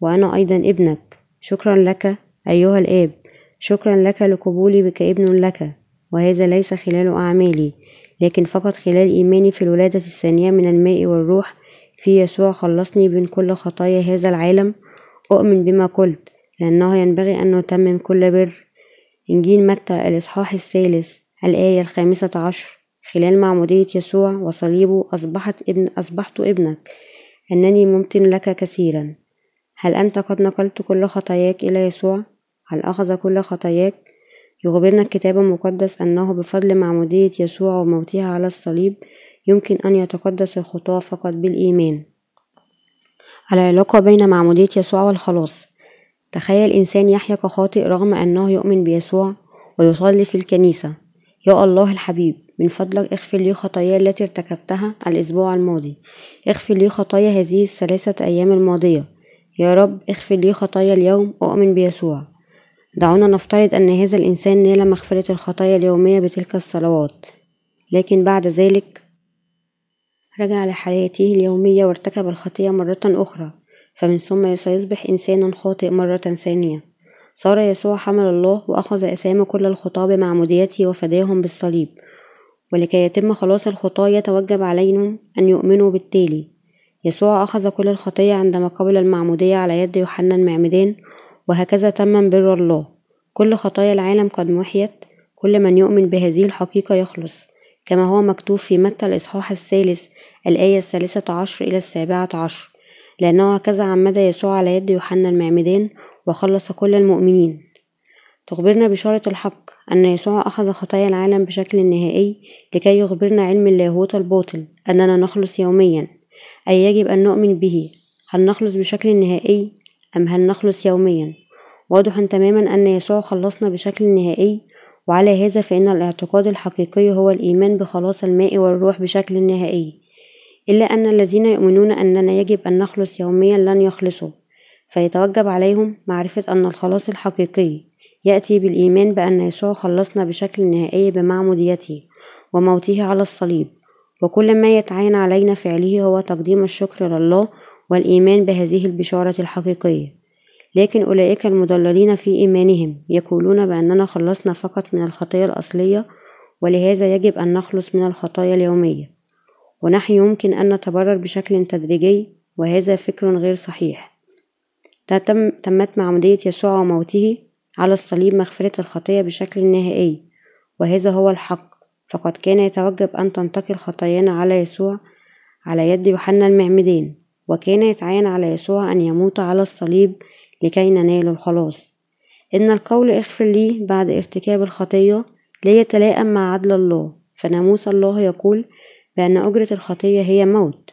وأنا أيضا ابنك. شكرا لك أيها الآب شكرا لك لقبولي بك ابن لك وهذا ليس خلال أعمالي لكن فقط خلال إيماني في الولادة الثانية من الماء والروح في يسوع خلصني من كل خطايا هذا العالم. أؤمن بما قلت لأنه ينبغي أن نتمم كل بر. إنجيل متى الإصحاح الثالث الآية الخامسة عشر خلال معمودية يسوع وصليبه أصبحت ابن أصبحت ابنك أنني ممتن لك كثيرا. هل أنت قد نقلت كل خطاياك إلى يسوع؟ هل أخذ كل خطاياك؟ يخبرنا الكتاب المقدس أنه بفضل معمودية يسوع وموته على الصليب يمكن أن يتقدس الخطاة فقط بالإيمان. العلاقة بين معمودية يسوع والخلاص. تخيل إنسان يحيا كخاطئ رغم أنه يؤمن بيسوع ويصلي في الكنيسة. يا الله الحبيب من فضلك اغفر لي خطاياي التي ارتكبتها الأسبوع الماضي. اغفر لي خطايا هذه الثلاثة أيام الماضية. يا رب اغفر لي خطايا اليوم أؤمن بيسوع. دعونا نفترض أن هذا الإنسان نال مغفرة الخطايا اليومية بتلك الصلوات. لكن بعد ذلك رجع لحياته اليومية وارتكب الخطية مرة أخرى فمن ثم سيصبح إنسانا خاطئ مرة ثانية. صار يسوع حمل الله وأخذ أسامي كل الخطاة بمعموديته وفداهم بالصليب. ولكي يتم خلاص الخطاة يتوجب عليهم أن يؤمنوا بالتالي. يسوع أخذ كل الخطية عندما قبل المعمودية على يد يوحنا المعمدان وهكذا تم بر الله. كل خطايا العالم قد محيت كل من يؤمن بهذه الحقيقة يخلص. كما هو مكتوب في متى الإصحاح الثالث الآية الثالثة عشر إلى السابعة عشر. لأنه هكذا عمد يسوع على يد يوحنا المعمدان وخلص كل المؤمنين. تخبرنا بشارة الحق أن يسوع أخذ خطايا العالم بشكل نهائي لكي يخبرنا علم اللاهوت الباطل أننا نخلص يوميا. أي يجب أن نؤمن به. هل نخلص بشكل نهائي؟ أم هل نخلص يوميا؟ واضح تماما أن يسوع خلصنا بشكل نهائي وعلى هذا فإن الاعتقاد الحقيقي هو الإيمان بخلاص الماء والروح بشكل نهائي. إلا أن الذين يؤمنون أننا يجب أن نخلص يوميا لن يخلصوا. فيتوجب عليهم معرفة أن الخلاص الحقيقي يأتي بالإيمان بأن يسوع خلصنا بشكل نهائي بمعموديته وموته على الصليب. وكل ما يتعين علينا فعله هو تقديم الشكر لله والإيمان بهذه البشارة الحقيقية. لكن أولئك المضللين في إيمانهم يقولون بأننا خلصنا فقط من الخطايا الأصلية ولهذا يجب أن نخلص من الخطايا اليومية. ونحن يمكن أن نتبرر بشكل تدريجي وهذا فكر غير صحيح. تم تمت معمودية يسوع وموته على الصليب مغفرة الخطية بشكل نهائي وهذا هو الحق. فقد كان يتوجب أن تنتقل خطايانا على يسوع على يد يوحنا المعمدان وكان يتعين على يسوع أن يموت على الصليب لكي ننال الخلاص. إن القول اغفر لي بعد ارتكاب الخطية لا يتلائم مع عدل الله. فناموس الله يقول بأن أجرة الخطية هي موت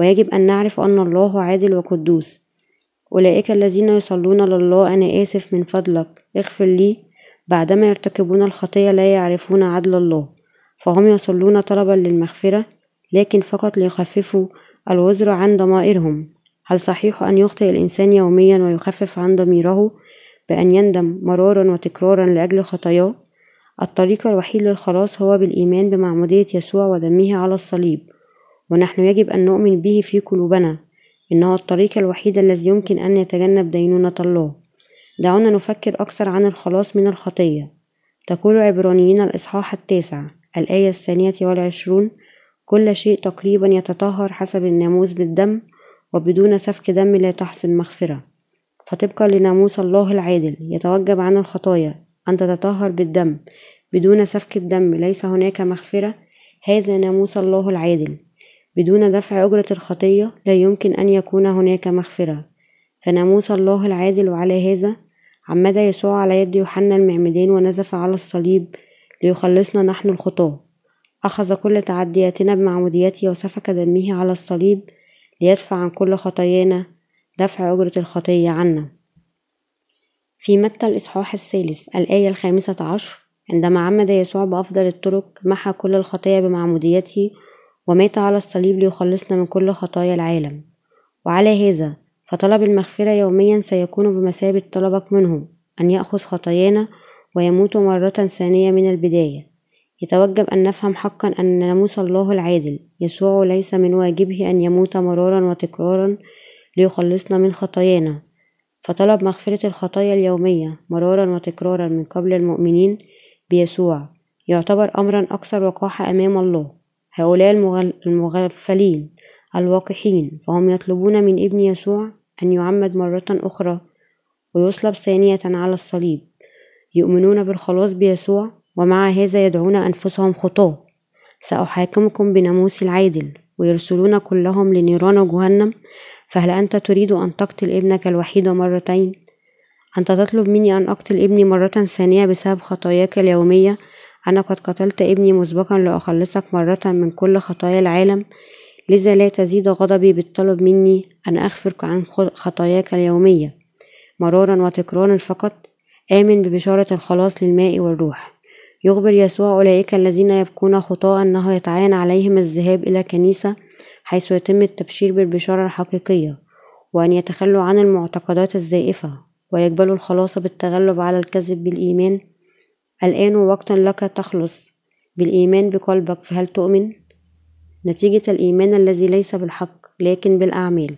ويجب أن نعرف أن الله عادل وقدوس. أولئك الذين يصلون لله أنا آسف من فضلك. اغفر لي بعدما يرتكبون الخطية لا يعرفون عدل الله. فهم يصلون طلبا للمغفرة لكن فقط ليخففوا الوزر عن ضمائرهم. هل صحيح أن يخطئ الإنسان يوميا ويخفف عن ضميره بأن يندم مرارا وتكرارا لأجل خطاياه؟ الطريق الوحيد للخلاص هو بالإيمان بمعمودية يسوع ودمه على الصليب ونحن يجب أن نؤمن به في قلوبنا. إنه الطريق الوحيد الذي يمكن أن يتجنب دينونة الله. دعونا نفكر أكثر عن الخلاص من الخطية. تقول عبرانيين الإصحاح التاسع الآية الثانية والعشرون كل شيء تقريبا يتطهر حسب الناموس بالدم وبدون سفك دم لا تحصل مغفرة. فطبقا لناموس الله العادل يتوجب عن الخطايا أن تتطهر بالدم. بدون سفك الدم ليس هناك مغفرة. هذا ناموس الله العادل. بدون دفع أجرة الخطية لا يمكن أن يكون هناك مغفرة. فناموس الله العادل وعلى هذا عمد يسوع على يد يوحنا المعمدان ونزف على الصليب ليخلصنا نحن الخطاة. أخذ كل تعدياتنا بمعموديته وسفك دمه على الصليب ليدفع عن كل خطايانا دفع أجرة الخطية عنا. في متى الإصحاح الثالث الآية الخامسة عشر عندما عمد يسوع بأفضل الطرق محى كل الخطايا بمعموديته ومات على الصليب ليخلصنا من كل خطايا العالم. وعلى هذا فطلب المغفرة يوميا سيكون بمثابة طلبك منه أن يأخذ خطايانا ويموت مرة ثانية من البداية. يتوجب أن نفهم حقا أن ناموس الله العادل. يسوع ليس من واجبه أن يموت مرارا وتكرارا ليخلصنا من خطايانا. فطلب مغفرة الخطايا اليومية مرارا وتكرارا من قبل المؤمنين بيسوع. يعتبر أمرا أكثر وقاحة أمام الله. هؤلاء المغفلين الواقحين فهم يطلبون من ابن يسوع أن يعمد مرة أخرى ويصلب ثانية على الصليب. يؤمنون بالخلاص بيسوع ومع هذا يدعون أنفسهم خطاة سأحاكمكم بناموس العادل ويرسلون كلهم لنيران جهنم. فهل أنت تريد أن تقتل ابنك الوحيد مرتين؟ أنت تطلب مني أن أقتل ابني مرة ثانية بسبب خطاياك اليومية؟ أنا قد قتلت ابني مسبقا لأخلصك مرة من كل خطايا العالم. لذا لا تزيد غضبي بالطلب مني أن أغفر عن خطاياك اليومية. مرارا وتكرارا فقط. آمن ببشارة الخلاص للماء والروح. يخبر يسوع أولئك الذين يبكون خطاء أنه يتعين عليهم الذهاب إلى كنيسة حيث يتم التبشير بالبشارة الحقيقية وأن يتخلوا عن المعتقدات الزائفة ويقبلوا الخلاص بالتغلب على الكذب بالإيمان. الآن وقت لك تخلص بالإيمان بقلبك فهل تؤمن؟ نتيجة الإيمان الذي ليس بالحق لكن بالأعمال.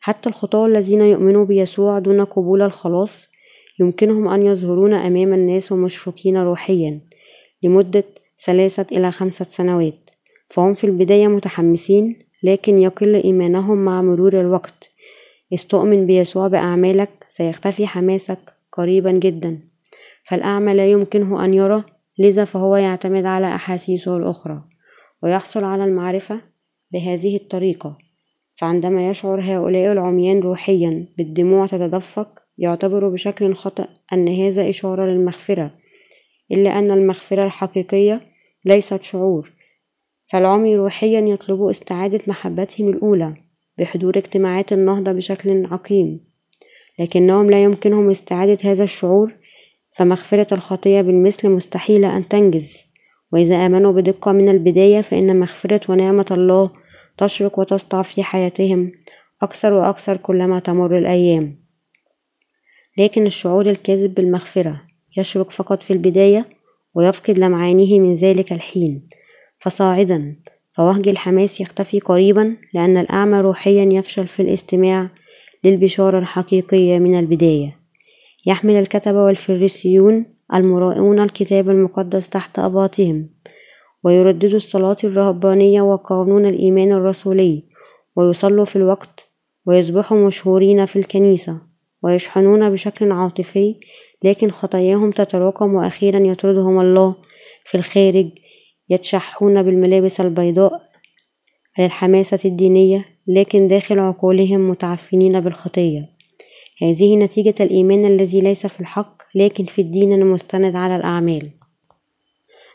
حتى الخطاة الذين يؤمنوا بيسوع دون قبول الخلاص يمكنهم أن يظهرون أمام الناس مشركين روحيا. لمدة ثلاثة إلى خمسة سنوات. فهم في البداية متحمسين لكن يقل إيمانهم مع مرور الوقت. استؤمن بيسوع بأعمالك سيختفي حماسك قريبا جدا. فالأعمى لا يمكنه أن يرى لذا فهو يعتمد على أحاسيسه الأخرى ويحصل على المعرفة بهذه الطريقة. فعندما يشعر هؤلاء العميان روحيا بالدموع تتدفق يعتبر بشكل خطأ أن هذا إشارة للمغفرة إلا أن المغفرة الحقيقية ليست شعور فالعمي روحيا يطلب استعادة محبتهم الأولى بحضور اجتماعات النهضة بشكل عقيم. لكنهم لا يمكنهم استعادة هذا الشعور فمغفرة الخطية بالمثل مستحيلة أن تنجز. وإذا آمنوا بدقة من البداية فإن مغفرة ونعمة الله تشرق وتسطع في حياتهم أكثر وأكثر كلما تمر الأيام. لكن الشعور الكاذب بالمغفرة يشرق فقط في البداية ويفقد لمعانه من ذلك الحين. فصاعدا فوهج الحماس يختفي قريبا لأن الأعمى روحيا يفشل في الاستماع للبشارة الحقيقية من البداية. يحمل الكتبة والفريسيون المرائون الكتاب المقدس تحت أباطهم ويرددوا الصلاة الرهبانية وقانون الإيمان الرسولي ويصلوا في الوقت ويصبحوا مشهورين في الكنيسة ويشحنون بشكل عاطفي لكن خطاياهم تتراكم وأخيرا يطردهم الله في الخارج يتشحون بالملابس البيضاء للحماسة الدينية لكن داخل عقولهم متعفنين بالخطية. هذه نتيجة الإيمان الذي ليس في الحق لكن في الدين المستند على الأعمال.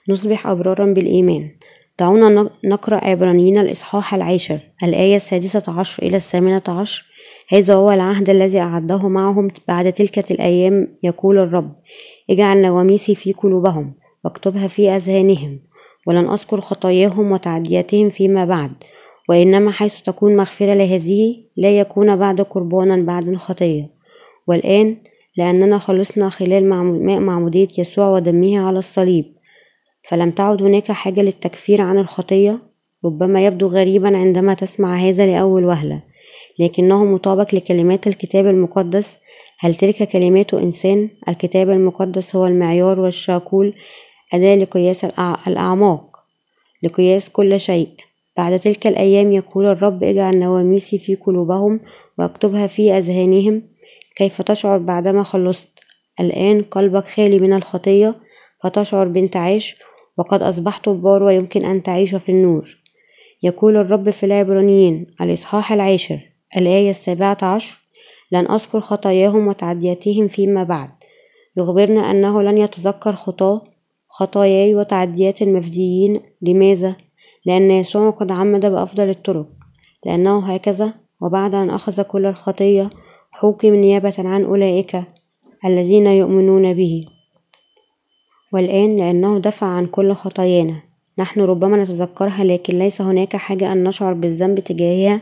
نصبح أبرارا بالإيمان. دعونا نقرأ عبرانيين الإصحاح العاشر الآية السادسة عشر إلى الثامنة عشر هذا هو العهد الذي أعده معهم بعد تلك الأيام يقول الرب. اجعل نواميسي في قلوبهم واكتبها في أذهانهم ولن أذكر خطاياهم وتعدياتهم فيما بعد وإنما حيث تكون مغفرة لهذه لا يكون بعد قربانا بعد الخطية والآن لأننا خلصنا خلال معمودية يسوع ودمه على الصليب. فلم تعد هناك حاجة للتكفير عن الخطية ربما يبدو غريبا عندما تسمع هذا لأول وهلة. لكنه مطابق لكلمات الكتاب المقدس. هل تلك كلمات إنسان؟ الكتاب المقدس هو المعيار والشاكول أداة لقياس الأعماق. لقياس كل شيء. بعد تلك الأيام يقول الرب اجعل نواميسي في قلوبهم واكتبها في أذهانهم. كيف تشعر بعدما خلصت؟ الآن قلبك خالي من الخطية فتشعر بانتعاش وقد أصبحت بار ويمكن أن تعيش في النور. يقول الرب في العبرانيين الإصحاح العاشر الآية السابعة عشر لن أذكر خطاياهم وتعدياتهم فيما بعد. يخبرنا أنه لن يتذكر خطاه خطاياي وتعديات المفديين. لماذا؟ لأن يسوع قد عمد بأفضل الطرق. لأنه هكذا وبعد أن أخذ كل الخطية حوكم نيابة عن أولئك الذين يؤمنون به. والآن لأنه دفع عن كل خطايانا. نحن ربما نتذكرها لكن ليس هناك حاجة أن نشعر بالذنب تجاهها.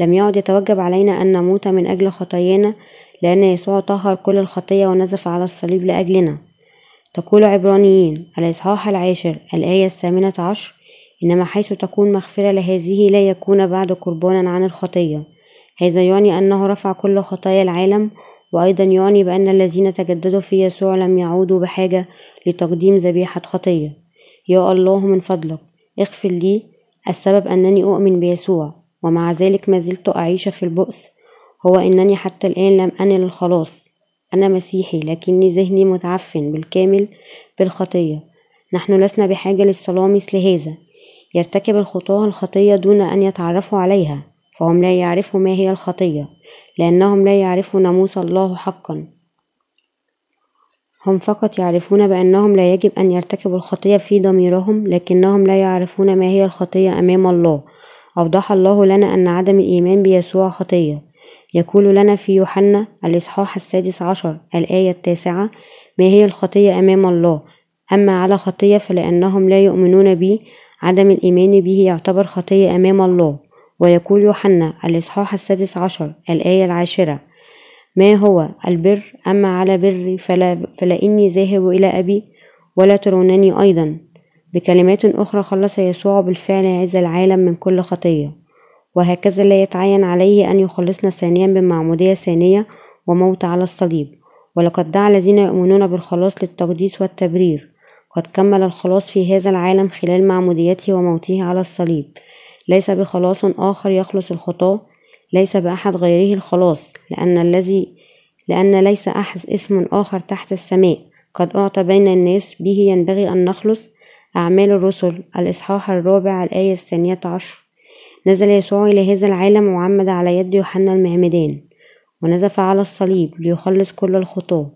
لم يعد يتوجب علينا أن نموت من أجل خطايانا لأن يسوع طهر كل الخطية ونزف على الصليب لأجلنا. تقول عبرانيين الإصحاح العاشر الآية الثامنة عشر إنما حيث تكون مغفرة لهذه لا يكون بعد قربانا عن الخطية. هذا يعني أنه رفع كل خطايا العالم وأيضا يعني بأن الذين تجددوا في يسوع لم يعودوا بحاجة لتقديم ذبيحة خطية. يا الله من فضلك اغفر لي السبب أنني أؤمن بيسوع. ومع ذلك ما زلت أعيش في البؤس. هو أنني حتى الآن لم أنل الخلاص. أنا مسيحي لكني ذهني متعفن بالكامل بالخطية نحن لسنا بحاجة للصلاة مثل هذا. يرتكب الخطاة الخطية دون أن يتعرفوا عليها فهم لا يعرفوا ما هي الخطية لأنهم لا يعرفوا ناموس الله حقا. هم فقط يعرفون بأنهم لا يجب أن يرتكبوا الخطية في ضميرهم لكنهم لا يعرفون ما هي الخطية أمام الله. أوضح الله لنا أن عدم الإيمان بيسوع خطية. يقول لنا في يوحنا الإصحاح السادس عشر الآية التاسعة ما هي الخطية أمام الله؟ أما على خطية فلأنهم لا يؤمنون بي. عدم الإيمان به يعتبر خطية أمام الله. ويقول يوحنا الإصحاح السادس عشر الآية العاشرة ما هو البر؟ أما على بري فلا, فلا إني ذاهب إلى أبي ولا ترونني أيضا. بكلمات أخرى خلص يسوع بالفعل هذا العالم من كل خطية وهكذا لا يتعين عليه أن يخلصنا ثانيا بمعمودية ثانية وموت على الصليب. ولقد دعا الذين يؤمنون بالخلاص للتقديس والتبرير. قد كمل الخلاص في هذا العالم خلال معموديته وموته على الصليب. ليس بخلاص آخر يخلص الخطاة. ليس بأحد غيره الخلاص لأن الذي لأن ليس أحد اسم آخر تحت السماء. قد أعطى بين الناس به ينبغي أن نخلص أعمال الرسل. الإصحاح الرابع الآية الثانية عشر. نزل يسوع إلى هذا العالم وعمد على يد يوحنا المعمدان ونزف على الصليب ليخلص كل الخطاة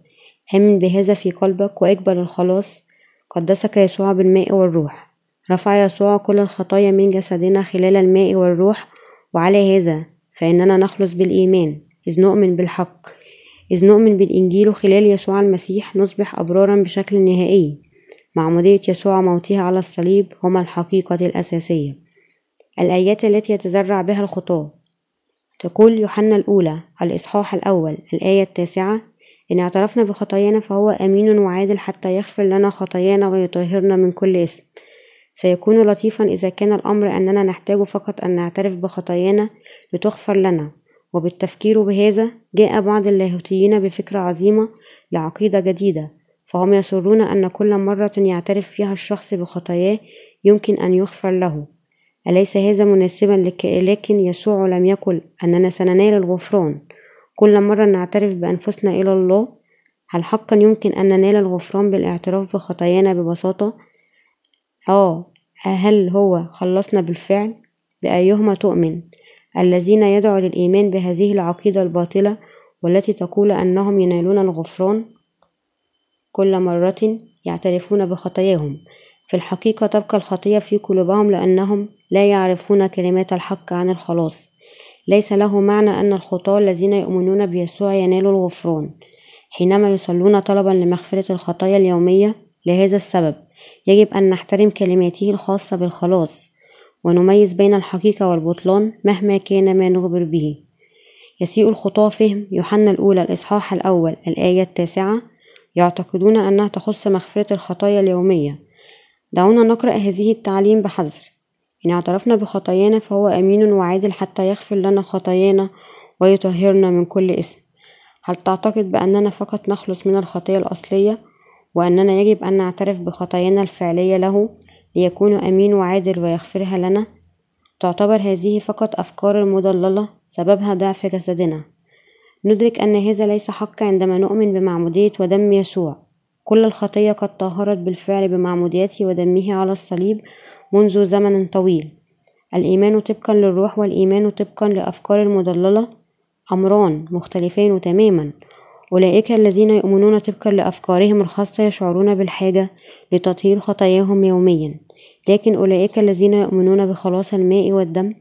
آمن بهذا في قلبك وإقبل الخلاص. قدسك يسوع بالماء والروح. رفع يسوع كل الخطايا من جسدنا خلال الماء والروح. وعلى هذا فإننا نخلص بالإيمان. إذ نؤمن بالحق. إذ نؤمن بالإنجيل خلال يسوع المسيح نصبح أبرارا بشكل نهائي. معمودية يسوع موته على الصليب هما الحقيقة الأساسية. الآيات التي يتزرع بها الخطاة تقول يوحنا الأولى الإصحاح الأول الآية التاسعة إن اعترفنا بخطايانا فهو أمين وعادل حتى يغفر لنا خطايانا ويطهرنا من كل اسم. سيكون لطيفا إذا كان الأمر أننا نحتاج فقط أن نعترف بخطايانا لتغفر لنا. وبالتفكير بهذا جاء بعض اللاهوتيين بفكرة عظيمة لعقيدة جديدة. فهم يصرون أن كل مرة يعترف فيها الشخص بخطاياه يمكن أن يغفر له. أليس هذا مناسبا لكن يسوع لم يقل أننا سننال الغفران. كل مرة نعترف بأنفسنا إلى الله هل حقا يمكن أن ننال الغفران بالاعتراف بخطايانا ببساطة؟ آه هل هو خلصنا بالفعل؟ بأيهما تؤمن؟ الذين يدعوا للإيمان بهذه العقيدة الباطلة والتي تقول أنهم ينالون الغفران؟ كل مرة يعترفون بخطاياهم. في الحقيقة تبقى الخطية في قلوبهم لأنهم لا يعرفون كلمات الحق عن الخلاص. ليس له معنى أن الخطاة الذين يؤمنون بيسوع ينالوا الغفران. حينما يصلون طلبا لمغفرة الخطايا اليومية لهذا السبب يجب أن نحترم كلماته الخاصة بالخلاص ونميز بين الحقيقة والبطلان مهما كان ما نخبر به. يسيء الخطاة فهم يوحنا الأولى الإصحاح الأول الآية التاسعة يعتقدون أنها تخص مغفرة الخطايا اليومية. دعونا نقرأ هذه التعليم بحذر. إن اعترفنا بخطايانا فهو أمين وعادل حتى يغفر لنا خطايانا ويطهرنا من كل اسم هل تعتقد بأننا فقط نخلص من الخطية الأصلية وأننا يجب أن نعترف بخطايانا الفعلية له ليكون أمين وعادل ويغفرها لنا؟ تعتبر هذه فقط أفكار مضللة سببها ضعف جسدنا. ندرك أن هذا ليس حق عندما نؤمن بمعمودية ودم يسوع. كل الخطية قد طهرت بالفعل بمعموديته ودمه على الصليب منذ زمن طويل. الإيمان طبقا للروح والإيمان طبقا لأفكار المضللة أمران مختلفان تماما. أولئك الذين يؤمنون طبقا لأفكارهم الخاصة يشعرون بالحاجة لتطهير خطاياهم يوميا. لكن أولئك الذين يؤمنون بخلاص الماء والدم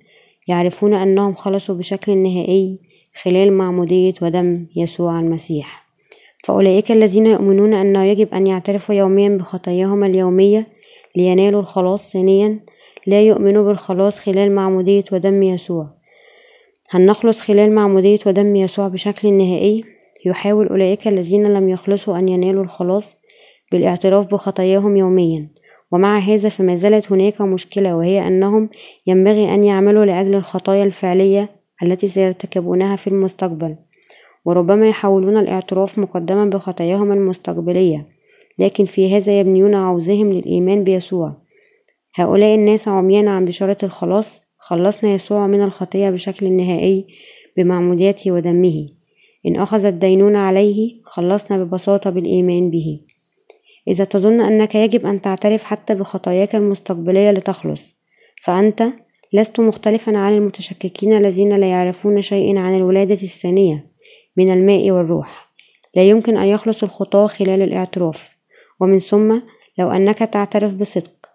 يعرفون أنهم خلصوا بشكل نهائي خلال معمودية ودم يسوع المسيح. فأولئك الذين يؤمنون أنه يجب أن يعترفوا يوميا بخطاياهم اليومية لينالوا الخلاص ثانيا لا يؤمنوا بالخلاص خلال معمودية ودم يسوع. هل نخلص خلال معمودية ودم يسوع بشكل نهائي؟ يحاول أولئك الذين لم يخلصوا أن ينالوا الخلاص بالاعتراف بخطاياهم يوميا. ومع هذا فما زالت هناك مشكلة وهي أنهم ينبغي أن يعملوا لأجل الخطايا الفعلية التي سيرتكبونها في المستقبل وربما يحاولون الاعتراف مقدما بخطاياهم المستقبلية لكن في هذا يبنيون عوزهم للإيمان بيسوع. هؤلاء الناس عميان عن بشارة الخلاص خلصنا يسوع من الخطية بشكل نهائي بمعموديته ودمه. إن أخذ الدينون عليه خلصنا ببساطة بالإيمان به. إذا تظن أنك يجب أن تعترف حتى بخطاياك المستقبلية لتخلص فأنت لست مختلفا عن المتشككين الذين لا يعرفون شيئا عن الولادة الثانية من الماء والروح. لا يمكن أن يخلص الخطاة خلال الاعتراف. ومن ثم لو أنك تعترف بصدق.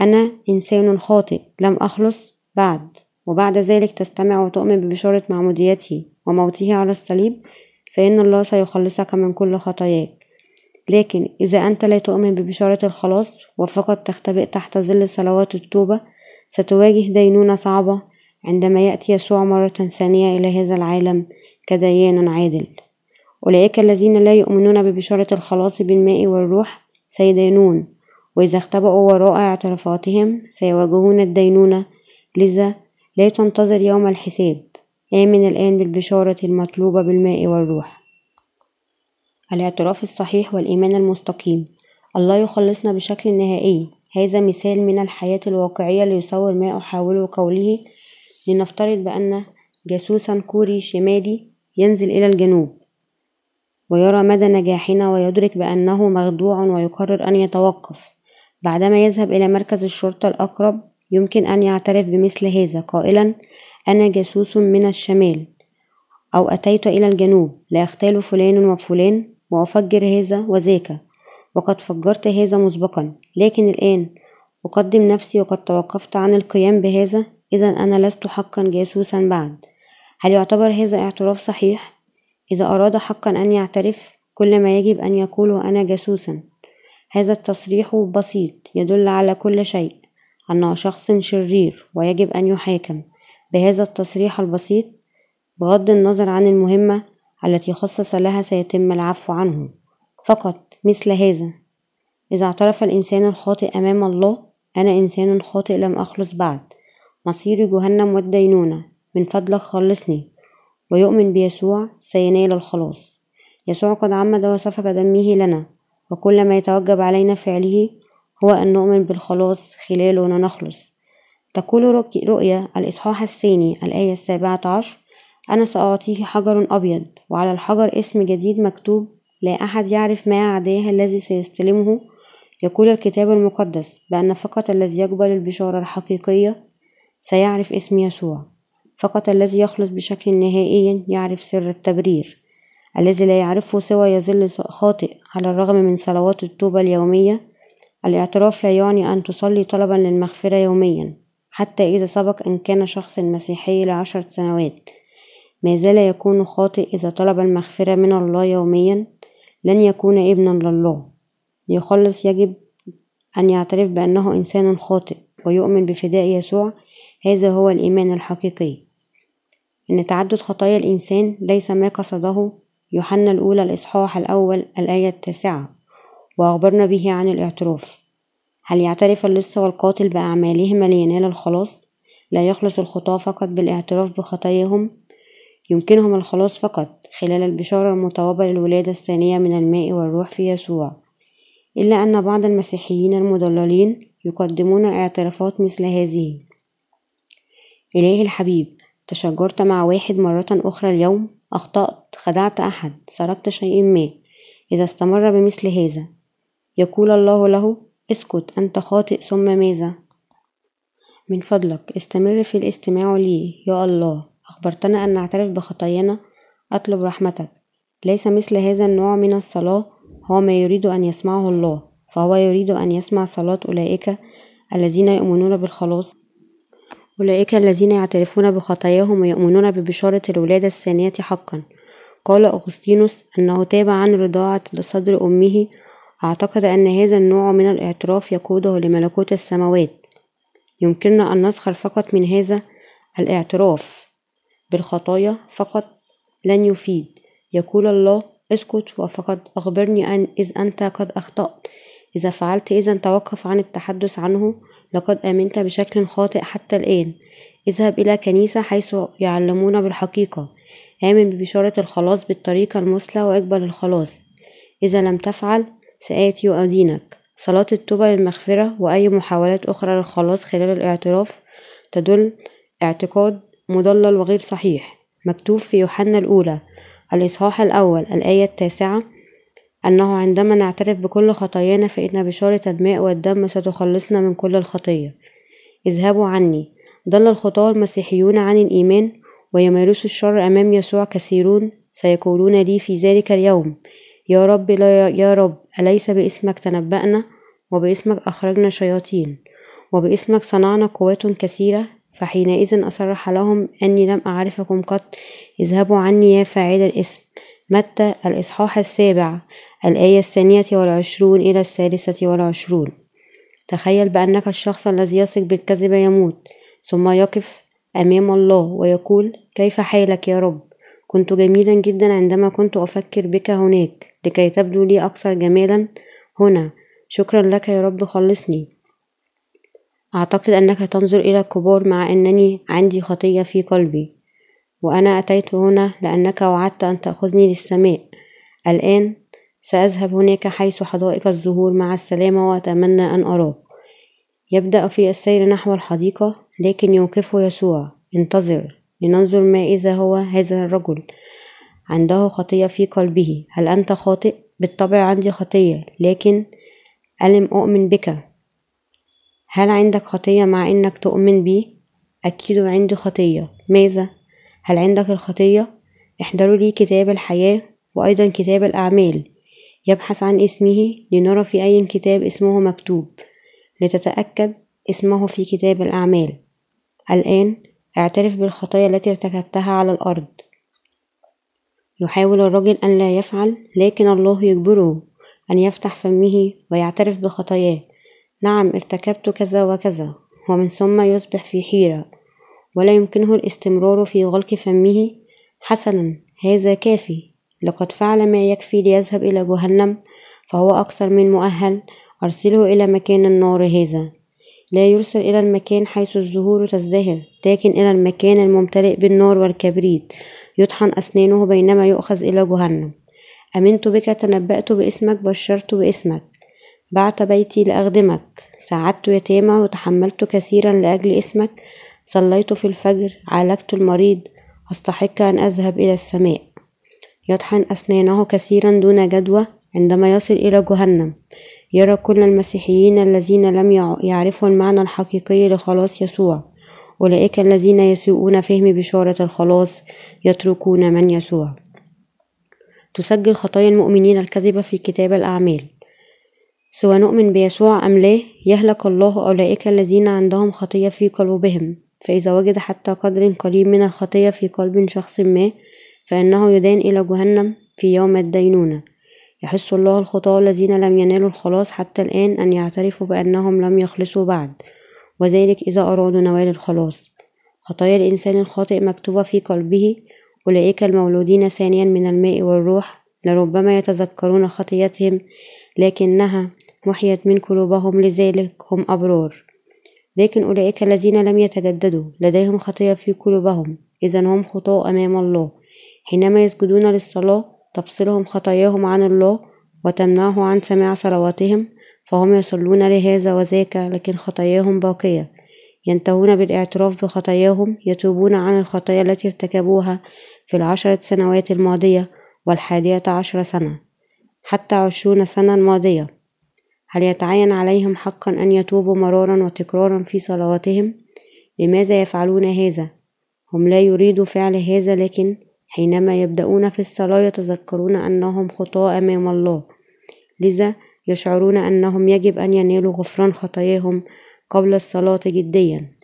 أنا إنسان خاطئ لم أخلص بعد. وبعد ذلك تستمع وتؤمن ببشارة معموديته وموته على الصليب فإن الله سيخلصك من كل خطاياك. لكن إذا أنت لا تؤمن ببشارة الخلاص وفقط تختبئ تحت ظل صلوات التوبة ستواجه دينونة صعبة عندما يأتي يسوع مرة ثانية إلى هذا العالم كديان عادل. أولئك الذين لا يؤمنون ببشارة الخلاص بالماء والروح سيدينون وإذا اختبأوا وراء اعترافاتهم سيواجهون الدينونة. لذا لا تنتظر يوم الحساب. آمن الآن بالبشارة المطلوبة بالماء والروح. الاعتراف الصحيح والإيمان المستقيم. الله يخلصنا بشكل نهائي. هذا مثال من الحياة الواقعية ليصور ما أحاول قوله لنفترض بأن جاسوسا كوري شمالي ينزل إلى الجنوب ويرى مدى نجاحنا ويدرك بأنه مخدوع ويقرر أن يتوقف. بعدما يذهب إلى مركز الشرطة الأقرب يمكن أن يعترف بمثل هذا قائلا أنا جاسوس من الشمال أو أتيت إلى الجنوب لأغتال فلان وفلان وأفجر هذا وذاك. وقد فجرت هذا مسبقا لكن الآن أقدم نفسي وقد توقفت عن القيام بهذا إذا أنا لست حقا جاسوسا بعد. هل يعتبر هذا اعتراف صحيح؟ إذا أراد حقا أن يعترف كل ما يجب أن يقوله أنا جاسوسا. هذا التصريح بسيط يدل على كل شيء أنه شخص شرير ويجب أن يحاكم. بهذا التصريح البسيط بغض النظر عن المهمة التي خصص لها سيتم العفو عنه. فقط مثل هذا. إذا اعترف الإنسان الخاطئ أمام الله أنا إنسان خاطئ لم أخلص بعد. مصيري جهنم والدينونة من فضلك خلصني. ويؤمن بيسوع سينال الخلاص. يسوع قد عمد وسفك دمه لنا وكل ما يتوجب علينا فعله هو أن نؤمن بالخلاص خلاله ونخلص. تقول رؤيا الإصحاح الثاني الآية السابعة عشر أنا سأعطيه حجر أبيض وعلى الحجر اسم جديد مكتوب لا أحد يعرف ما عداه الذي سيستلمه. يقول الكتاب المقدس بأن فقط الذي يقبل البشارة الحقيقية سيعرف اسم يسوع. فقط الذي يخلص بشكل نهائي يعرف سر التبرير. الذي لا يعرفه سوى يظل خاطئ على الرغم من صلوات التوبة اليومية. الاعتراف لا يعني أن تصلي طلبا للمغفرة يوميا حتى إذا سبق أن كان شخص مسيحي لعشرة سنوات. ما زال يكون خاطئ إذا طلب المغفرة من الله يوميا. لن يكون ابنا لله. ليخلص يجب أن يعترف بأنه إنسان خاطئ ويؤمن بفداء يسوع. هذا هو الإيمان الحقيقي. إن تعدد خطايا الإنسان ليس ما قصده يوحنا الأولى الإصحاح الأول الآية التاسعة. وأخبرنا به عن الاعتراف. هل يعترف اللص والقاتل بأعمالهما لينال الخلاص؟ لا يخلص الخطاة فقط بالاعتراف بخطاياهم. يمكنهم الخلاص فقط خلال البشارة المطوبة للولادة الثانية من الماء والروح في يسوع. إلا أن بعض المسيحيين المضللين يقدمون اعترافات مثل هذه. إلهي الحبيب تشجرت مع واحد مرة أخرى اليوم أخطأت خدعت أحد سرقت شيء ما. إذا استمر بمثل هذا يقول الله له اسكت أنت خاطئ ثم ماذا؟ من فضلك استمر في الاستماع لي يا الله. أخبرتنا أن نعترف بخطايانا. أطلب رحمتك. ليس مثل هذا النوع من الصلاة. هو ما يريد أن يسمعه الله فهو يريد أن يسمع صلاة أولئك الذين يؤمنون بالخلاص. أولئك الذين يعترفون بخطاياهم ويؤمنون ببشارة الولادة الثانية حقا. قال أغسطينوس أنه تاب عن رضاعة صدر أمه. أعتقد أن هذا النوع من الاعتراف يقوده لملكوت السماوات. يمكننا أن نسخر فقط من هذا الاعتراف. بالخطايا فقط لن يفيد. يقول الله اسكت وفقد أخبرني أن إذ أنت قد أخطأت. إذا فعلت إذا توقف عن التحدث عنه. لقد آمنت بشكل خاطئ حتى الآن. اذهب إلى كنيسة حيث يعلمون بالحقيقة. آمن ببشارة الخلاص بالطريقة المثلى واقبل الخلاص. إذا لم تفعل سآتي وأدينك صلاة التوبة للمغفرة وأي محاولات أخرى للخلاص خلال الاعتراف تدل اعتقاد مضلل وغير صحيح مكتوب في يوحنا الأولى الإصحاح الأول الآية التاسعة أنه عندما نعترف بكل خطايانا فإن بشارة الماء والدم ستخلصنا من كل الخطية. اذهبوا عني. ضل الخطاة المسيحيون عن الإيمان ويمارسوا الشر أمام يسوع كثيرون سيقولون لي في ذلك اليوم يا رب لا يا رب أليس باسمك تنبأنا؟ وباسمك أخرجنا شياطين وباسمك صنعنا قوات كثيرة؟ فحينئذ أصرح لهم أني لم أعرفكم قط اذهبوا عني يا فاعل الاسم. متى؟ الإصحاح السابع الآية الثانية والعشرون إلى الثالثة والعشرون. تخيل بأنك الشخص الذي يثق بالكذب يموت ثم يقف أمام الله ويقول كيف حالك يا رب؟ كنت جميلا جدا عندما كنت أفكر بك هناك لكي تبدو لي أكثر جمالا هنا. شكرا لك يا رب خلصني. أعتقد أنك تنظر إلى الكبار مع أنني عندي خطية في قلبي وأنا أتيت هنا لأنك وعدت أن تأخذني للسماء. الآن سأذهب هناك حيث حدائق الزهور مع السلامة وأتمنى أن أراك. يبدأ في السير نحو الحديقة لكن يوقفه يسوع. انتظر لننظر ما إذا هو هذا الرجل. عنده خطية في قلبه. هل أنت خاطئ؟ بالطبع عندي خطية لكن ألم أؤمن بك؟ هل عندك خطية مع إنك تؤمن بي؟ أكيد عندي خطية ماذا؟ هل عندك الخطية؟ احضروا لي كتاب الحياة وأيضا كتاب الأعمال يبحث عن اسمه لنرى في أي كتاب اسمه مكتوب لتتأكد اسمه في كتاب الأعمال الآن اعترف بالخطايا التي ارتكبتها على الأرض يحاول الرجل أن لا يفعل لكن الله يجبره أن يفتح فمه ويعترف بخطاياه نعم ارتكبت كذا وكذا ومن ثم يصبح في حيرة ولا يمكنه الاستمرار في غلق فمه. حسنا هذا كافي. لقد فعل ما يكفي ليذهب إلى جهنم فهو أكثر من مؤهل. أرسله إلى مكان النار هذا. لا يرسل إلى المكان حيث الزهور تزدهر لكن إلى المكان الممتلئ بالنار والكبريت. يطحن أسنانه بينما يؤخذ إلى جهنم. أمنت بك تنبأت باسمك بشرت باسمك. بعت بيتي لأخدمك. ساعدت يتامى وتحملت كثيرا لأجل اسمك. صليت في الفجر عالجت المريض. أستحق أن أذهب إلى السماء. يطحن أسنانه كثيرا دون جدوى عندما يصل إلى جهنم. يرى كل المسيحيين الذين لم يعرفوا المعنى الحقيقي لخلاص يسوع. أولئك الذين يسيئون فهم بشارة الخلاص يتركون من يسوع. تسجل خطايا المؤمنين الكذبة في كتاب الأعمال. سواء نؤمن بيسوع أم لا؟ يهلك الله أولئك الذين عندهم خطية في قلوبهم فإذا وجد حتى قدر قليل من الخطية في قلب شخص ما فإنه يدان إلى جهنم في يوم الدينونة. يحث الله الخطاة الذين لم ينالوا الخلاص حتى الآن أن يعترفوا بأنهم لم يخلصوا بعد وذلك إذا أرادوا نوال الخلاص. خطايا الإنسان الخاطئ مكتوبة في قلبه أولئك المولودين ثانيا من الماء والروح لربما يتذكرون خطيتهم لكنها محيت من قلوبهم لذلك هم أبرار. لكن أولئك الذين لم يتجددوا لديهم خطية في قلوبهم. إذا هم خطاة أمام الله. حينما يسجدون للصلاة تفصلهم خطاياهم عن الله وتمنعه عن سماع صلواتهم فهم يصلون لهذا وذاك لكن خطاياهم باقية. ينتهون بالاعتراف بخطاياهم يتوبون عن الخطايا التي ارتكبوها في العشرة سنوات الماضية والحادية عشر سنة حتى عشرون سنة الماضية هل يتعين عليهم حقا أن يتوبوا مرارا وتكرارا في صلواتهم؟ لماذا يفعلون هذا؟ هم لا يريدوا فعل هذا لكن حينما يبدأون في الصلاة يتذكرون أنهم خطاة أمام الله لذا يشعرون أنهم يجب أن ينالوا غفران خطاياهم قبل الصلاة جديا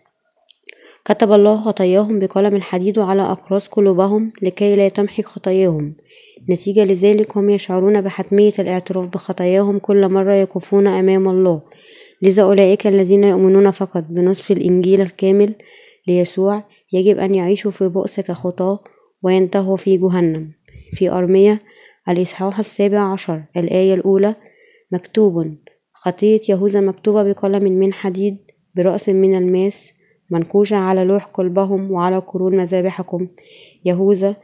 كتب الله خطاياهم بقلم الحديد على أقراص قلوبهم لكي لا تمحي خطاياهم. نتيجة لذلك هم يشعرون بحتمية الاعتراف بخطاياهم كل مرة يقفون أمام الله. لذا أولئك الذين يؤمنون فقط بنصف الإنجيل الكامل ليسوع يجب أن يعيشوا في بؤس كخطاة وينتهوا في جهنم. في أرمية الإصحاح السابع عشر الآية الأولى مكتوب. خطية يهوذا مكتوبة بقلم من حديد برأس من الماس منكوشة على لوح قلبهم وعلى قرون مذابحكم. يهوذا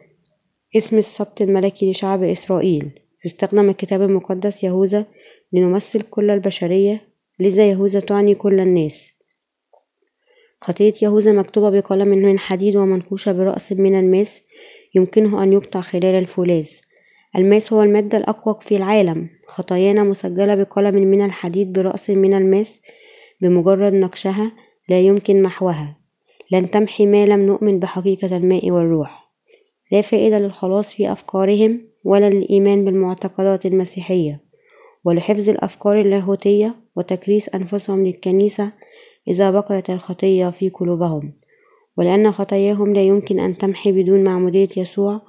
اسم السبط الملكي لشعب إسرائيل. يستخدم الكتاب المقدس يهوذا لنمثل كل البشرية. لذا يهوذا تعني كل الناس. خطية يهوذا مكتوبة بقلم من حديد ومنكوشة برأس من الماس يمكنه أن يقطع خلال الفولاذ. الماس هو المادة الأقوى في العالم. خطايانا مسجلة بقلم من الحديد برأس من الماس بمجرد نقشها لا يمكن محوها. لن تمحي ما لم نؤمن بحقيقة الماء والروح. لا فائدة للخلاص في أفكارهم ولا للإيمان بالمعتقدات المسيحية. ولحفظ الأفكار اللاهوتية وتكريس أنفسهم للكنيسة إذا بقيت الخطية في قلوبهم. ولأن خطاياهم لا يمكن أن تمحي بدون معمودية يسوع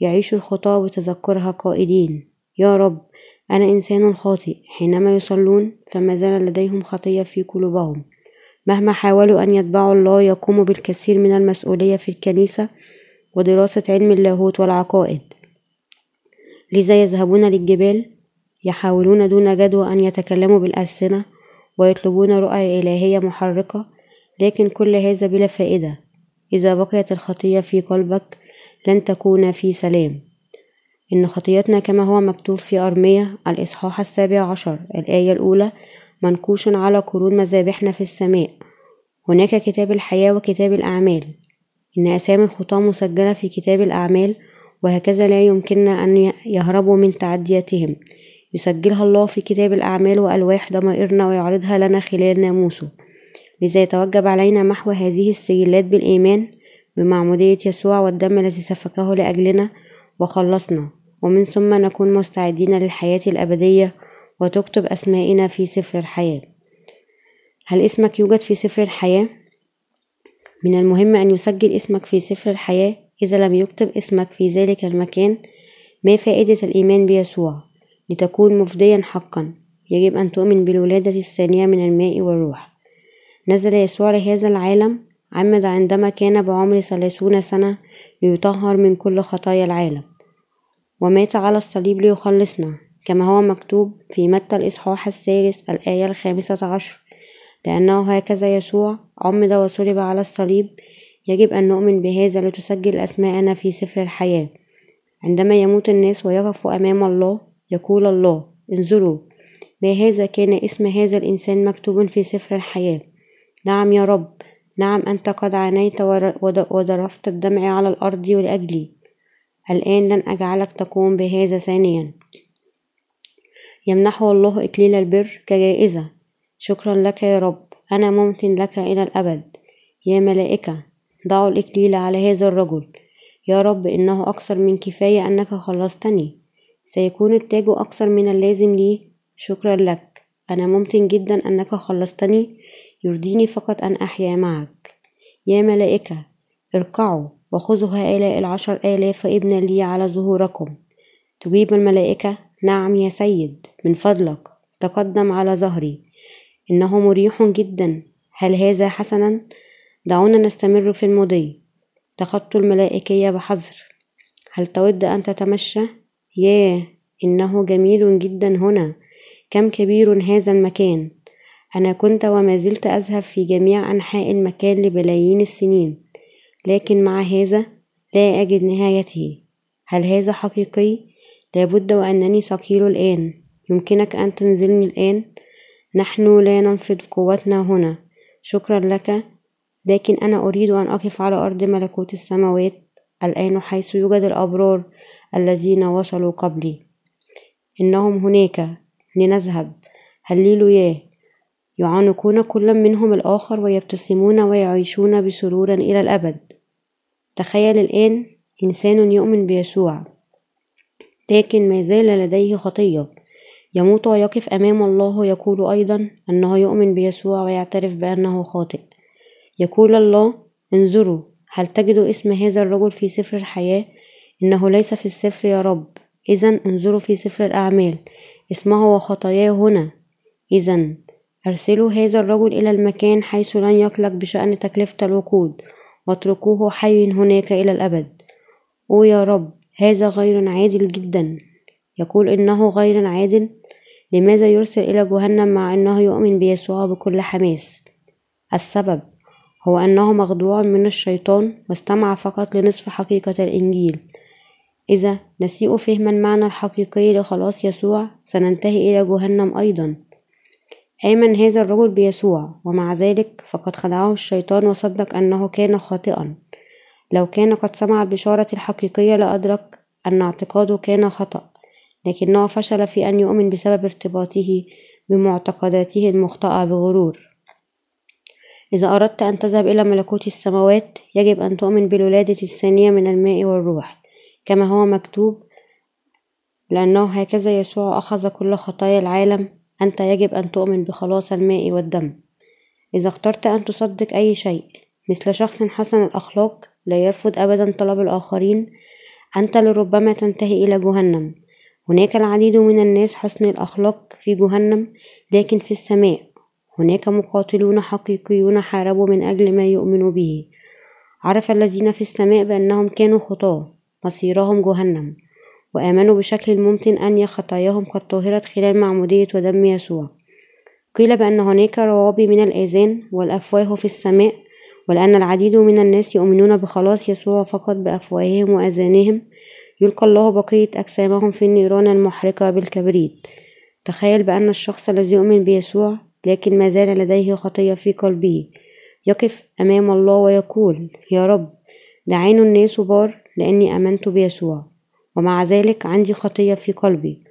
يعيش الخطاة بتذكرها قائلين يا رب أنا إنسان خاطئ. حينما يصلون فما زال لديهم خطية في قلوبهم. مهما حاولوا أن يتبعوا الله يقوموا بالكثير من المسؤولية في الكنيسة ودراسة علم اللاهوت والعقائد. لذا يذهبون للجبال يحاولون دون جدوى أن يتكلموا بالألسنة ويطلبون رؤى إلهية محرقة لكن كل هذا بلا فائدة. إذا بقيت الخطية في قلبك لن تكون في سلام. إن خطيتنا كما هو مكتوب في أرمية الإصحاح السابع عشر الآية الأولى منكوش على قرون مذابحنا في السماء. هناك كتاب الحياة وكتاب الأعمال. إن أسامي الخطاة مسجلة في كتاب الأعمال وهكذا لا يمكننا أن يهربوا من تعدياتهم. يسجلها الله في كتاب الأعمال وألواح ضمائرنا ويعرضها لنا خلال ناموسه. لذا يتوجب علينا محو هذه السجلات بالإيمان بمعمودية يسوع والدم الذي سفكه لأجلنا وخلصنا. ومن ثم نكون مستعدين للحياة الأبدية وتكتب أسمائنا في سفر الحياة. هل اسمك يوجد في سفر الحياة؟ من المهم أن يسجل اسمك في سفر الحياة إذا لم يكتب اسمك في ذلك المكان ما فائدة الإيمان بيسوع؟ لتكون مفديا حقا. يجب أن تؤمن بالولادة الثانية من الماء والروح. نزل يسوع لهذا العالم عمد عندما كان بعمر ثلاثون سنة ليطهر من كل خطايا العالم. ومات على الصليب ليخلصنا. كما هو مكتوب في متى الإصحاح الثالث الآية الخامسة عشر. لأنه هكذا يسوع عمد وصلب على الصليب يجب أن نؤمن بهذا لتسجل أسماءنا في سفر الحياة. عندما يموت الناس ويقفوا أمام الله يقول الله انظروا ما هذا كان اسم هذا الإنسان مكتوب في سفر الحياة. نعم يا رب نعم أنت قد عانيت وضرفت الدمع على الأرض لأجلي الآن لن أجعلك تقوم بهذا ثانيا. يمنحه الله إكليل البر كجائزة. شكرا لك يا رب. أنا ممتن لك إلى الأبد. يا ملائكة ضعوا الإكليل على هذا الرجل. يا رب إنه أكثر من كفاية أنك خلصتني. سيكون التاج أكثر من اللازم لي. شكرا لك. أنا ممتن جدا أنك خلصتني. يرضيني فقط أن أحيا معك. يا ملائكة اركعوا وخذوا هؤلاء العشر آلاف ابنا لي على ظهوركم. تجيب الملائكة؟ نعم يا سيد من فضلك تقدم على ظهري. إنه مريح جدا. هل هذا حسنا؟ دعونا نستمر في المضي. تخطوا الملائكية بحذر هل تود أن تتمشى؟ ياه إنه جميل جدا هنا. كم كبير هذا المكان. أنا كنت وما زلت أذهب في جميع أنحاء المكان لبلايين السنين. لكن مع هذا لا أجد نهايته هل هذا حقيقي؟ لابد وأنني ثقيل الآن. يمكنك أن تنزلني الآن؟ نحن لا ننفض قوتنا هنا. شكرا لك. لكن أنا أريد أن أقف على أرض ملكوت السماوات الآن حيث يوجد الأبرار الذين وصلوا قبلي. إنهم هناك. لنذهب. هللويا يعانقون كل منهم الآخر ويبتسمون ويعيشون بسرور إلى الأبد. تخيل الآن إنسان يؤمن بيسوع. لكن ما زال لديه خطية. يموت ويقف أمام الله ويقول أيضا أنه يؤمن بيسوع ويعترف بأنه خاطئ. يقول الله انظروا هل تجدوا اسم هذا الرجل في سفر الحياة؟ إنه ليس في السفر يا رب. إذا انظروا في سفر الأعمال. اسمه وخطاياه هنا. إذا أرسلوا هذا الرجل إلى المكان حيث لن يقلق بشأن تكلفة الوقود واتركوه حي هناك إلى الأبد. أو يا رب هذا غير عادل جدا. يقول إنه غير عادل. لماذا يرسل إلى جهنم مع أنه يؤمن بيسوع بكل حماس؟ السبب هو أنه مخدوع من الشيطان واستمع فقط لنصف حقيقة الإنجيل. إذا نسيء فهم المعنى الحقيقي لخلاص يسوع سننتهي إلى جهنم أيضا. آمن هذا الرجل بيسوع ومع ذلك فقد خدعه الشيطان وصدق أنه كان خاطئا. لو كان قد سمع البشارة الحقيقية لأدرك أن اعتقاده كان خطأ لكنه فشل في أن يؤمن بسبب ارتباطه بمعتقداته المخطئة بغرور. إذا أردت أن تذهب إلى ملكوت السماوات يجب أن تؤمن بالولادة الثانية من الماء والروح. كما هو مكتوب لأنه هكذا يسوع أخذ كل خطايا العالم أنت يجب أن تؤمن بخلاص الماء والدم. إذا اخترت أن تصدق أي شيء مثل شخص حسن الأخلاق لا يرفض أبدا طلب الآخرين. أنت لربما تنتهي إلى جهنم. هناك العديد من الناس حسن الأخلاق في جهنم لكن في السماء هناك مقاتلون حقيقيون حاربوا من أجل ما يؤمنوا به. عرف الذين في السماء بأنهم كانوا خطاة مصيرهم جهنم وآمنوا بشكل ممتن أن خطاياهم قد طهرت خلال معمودية ودم يسوع. قيل بأن هناك روابي من الآذان والأفواه في السماء ولأن العديد من الناس يؤمنون بخلاص يسوع فقط بأفواههم وأذانهم يلقى الله بقية أجسامهم في النيران المحرقة بالكبريت. تخيل بأن الشخص الذي يؤمن بيسوع لكن ما زال لديه خطية في قلبه. يقف أمام الله ويقول يا رب دعين الناس بار لأني آمنت بيسوع ومع ذلك عندي خطية في قلبي.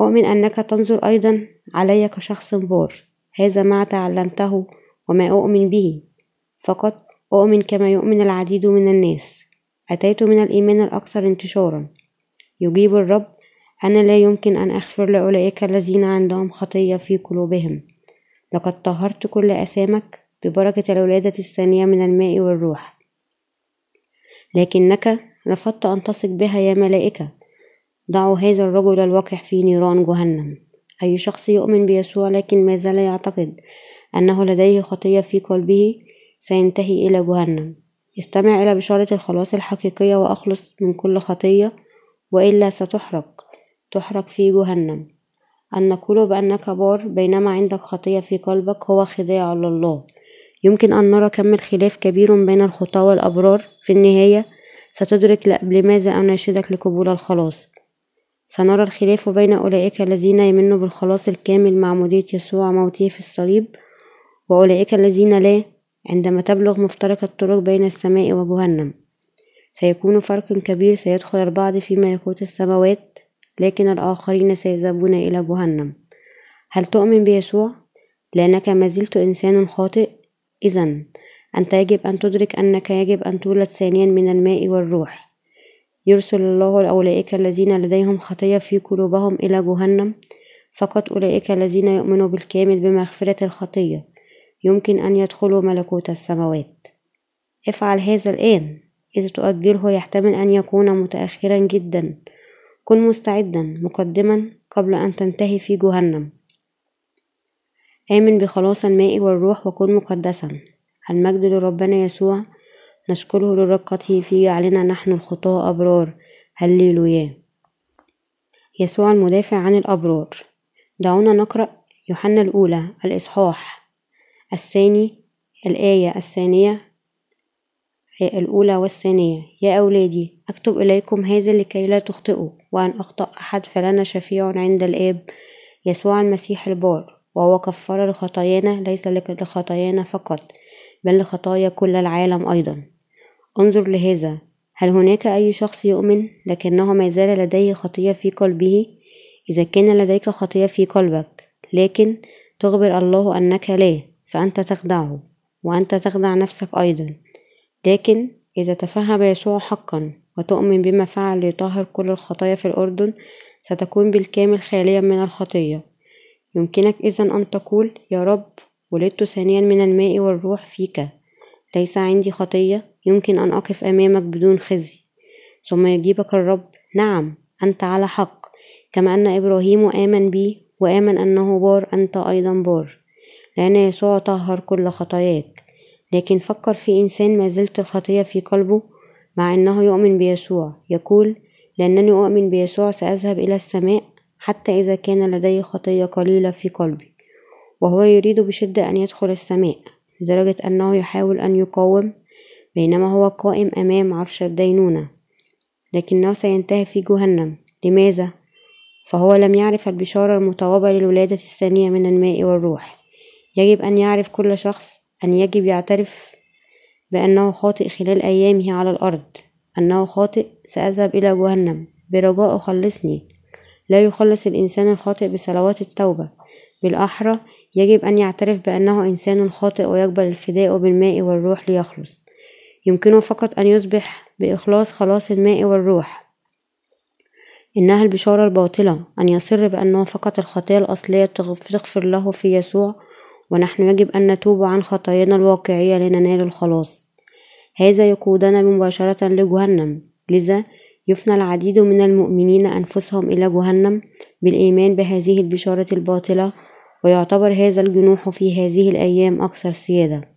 أؤمن أنك تنظر أيضا علي كشخص بار. هذا ما تعلمته وما أؤمن به. فقط أؤمن كما يؤمن العديد من الناس. أتيت من الإيمان الأكثر انتشارا. يجيب الرب أنا لا يمكن أن أغفر لأولئك الذين عندهم خطية في قلوبهم. لقد طهرت كل أسامك ببركة الولادة الثانية من الماء والروح. لكنك رفضت أن تثق بها يا ملائكة. ضعوا هذا الرجل الوقح في نيران جهنم. أي شخص يؤمن بيسوع لكن ما زال يعتقد أنه لديه خطية في قلبه؟ سينتهي إلى جهنم. استمع إلى بشارة الخلاص الحقيقية وأخلص من كل خطية وإلا ستحرق تحرق في جهنم. أن نقول بأنك بار بينما عندك خطية في قلبك هو خداع لله. يمكن أن نرى كم الخلاف كبير بين الخطاة والأبرار. في النهاية ستدرك لماذا أناشدك لقبول الخلاص؟ سنرى الخلاف بين أولئك الذين يمنوا بالخلاص الكامل مع معمودية يسوع موته في الصليب وأولئك الذين لا عندما تبلغ مفترق الطرق بين السماء وجهنم. سيكون فرق كبير سيدخل البعض في ملكوت السماوات لكن الآخرين سيذهبون إلى جهنم. هل تؤمن بيسوع؟ لأنك ما زلت إنسان خاطئ. إذا أنت يجب أن تدرك أنك يجب أن تولد ثانيا من الماء والروح. يرسل الله أولئك الذين لديهم خطية في قلوبهم إلى جهنم فقط أولئك الذين يؤمنوا بالكامل بمغفرة الخطية. يمكن أن يدخلوا ملكوت السماوات. افعل هذا الآن. إذا تؤجله يحتمل أن يكون متأخرا جدا. كن مستعدا مقدما قبل أن تنتهي في جهنم. آمن بخلاص الماء والروح وكن مقدسا. المجد لربنا يسوع. نشكره لرقته في جعلنا نحن الخطاة أبرار. هللويا. يسوع المدافع عن الأبرار. دعونا نقرأ يوحنا الأولى الإصحاح. الثاني الآية الثانية الأولى والثانية. يا أولادي أكتب إليكم هذا لكي لا تخطئوا وأن أخطأ أحد فلنا شفيع عند الآب. يسوع المسيح البار وهو كفر لخطايانا ليس لخطايانا فقط بل لخطايا كل العالم أيضا. انظر لهذا. هل هناك أي شخص يؤمن لكنه ما زال لديه خطية في قلبه؟ إذا كان لديك خطية في قلبك لكن تخبر الله أنك لا. فأنت تخدعه وأنت تخدع نفسك أيضا. لكن إذا تفهم يسوع حقا وتؤمن بما فعل ليطهر كل الخطايا في الأردن ستكون بالكامل خاليا من الخطية. يمكنك إذا أن تقول يا رب ولدت ثانيا من الماء والروح فيك. ليس عندي خطية يمكن أن أقف أمامك بدون خزي. ثم يجيبك الرب نعم أنت على حق. كما أن إبراهيم آمن بي وآمن أنه بار أنت أيضا بار. لأن يسوع طهر كل خطاياك. لكن فكر في إنسان ما زلت الخطية في قلبه مع أنه يؤمن بيسوع. يقول لأنني أؤمن بيسوع سأذهب إلى السماء حتى إذا كان لدي خطية قليلة في قلبي. وهو يريد بشدة أن يدخل السماء لدرجة أنه يحاول أن يقاوم بينما هو قائم أمام عرش الدينونة. لكنه سينتهي في جهنم. لماذا؟ فهو لم يعرف البشارة المطوبة للولادة الثانية من الماء والروح. يجب أن يعرف كل شخص أن يجب يعترف بأنه خاطئ خلال أيامه على الأرض أنه خاطئ سأذهب إلى جهنم. برجاء خلصني. لا يخلص الإنسان الخاطئ بصلوات التوبة. بالأحرى يجب أن يعترف بأنه إنسان خاطئ ويقبل الفداء بالماء والروح ليخلص. يمكنه فقط أن يصبح بإخلاص خلاص الماء والروح. إنها البشارة الباطلة. أن يصر بأنه فقط الخطية الأصلية تغفر له في يسوع ونحن يجب أن نتوب عن خطايانا الواقعية لننال الخلاص هذا يقودنا مباشرة لجهنم لذا يفنى العديد من المؤمنين أنفسهم إلى جهنم بالإيمان بهذه البشارة الباطلة ويعتبر هذا الجنوح في هذه الأيام أكثر سيادة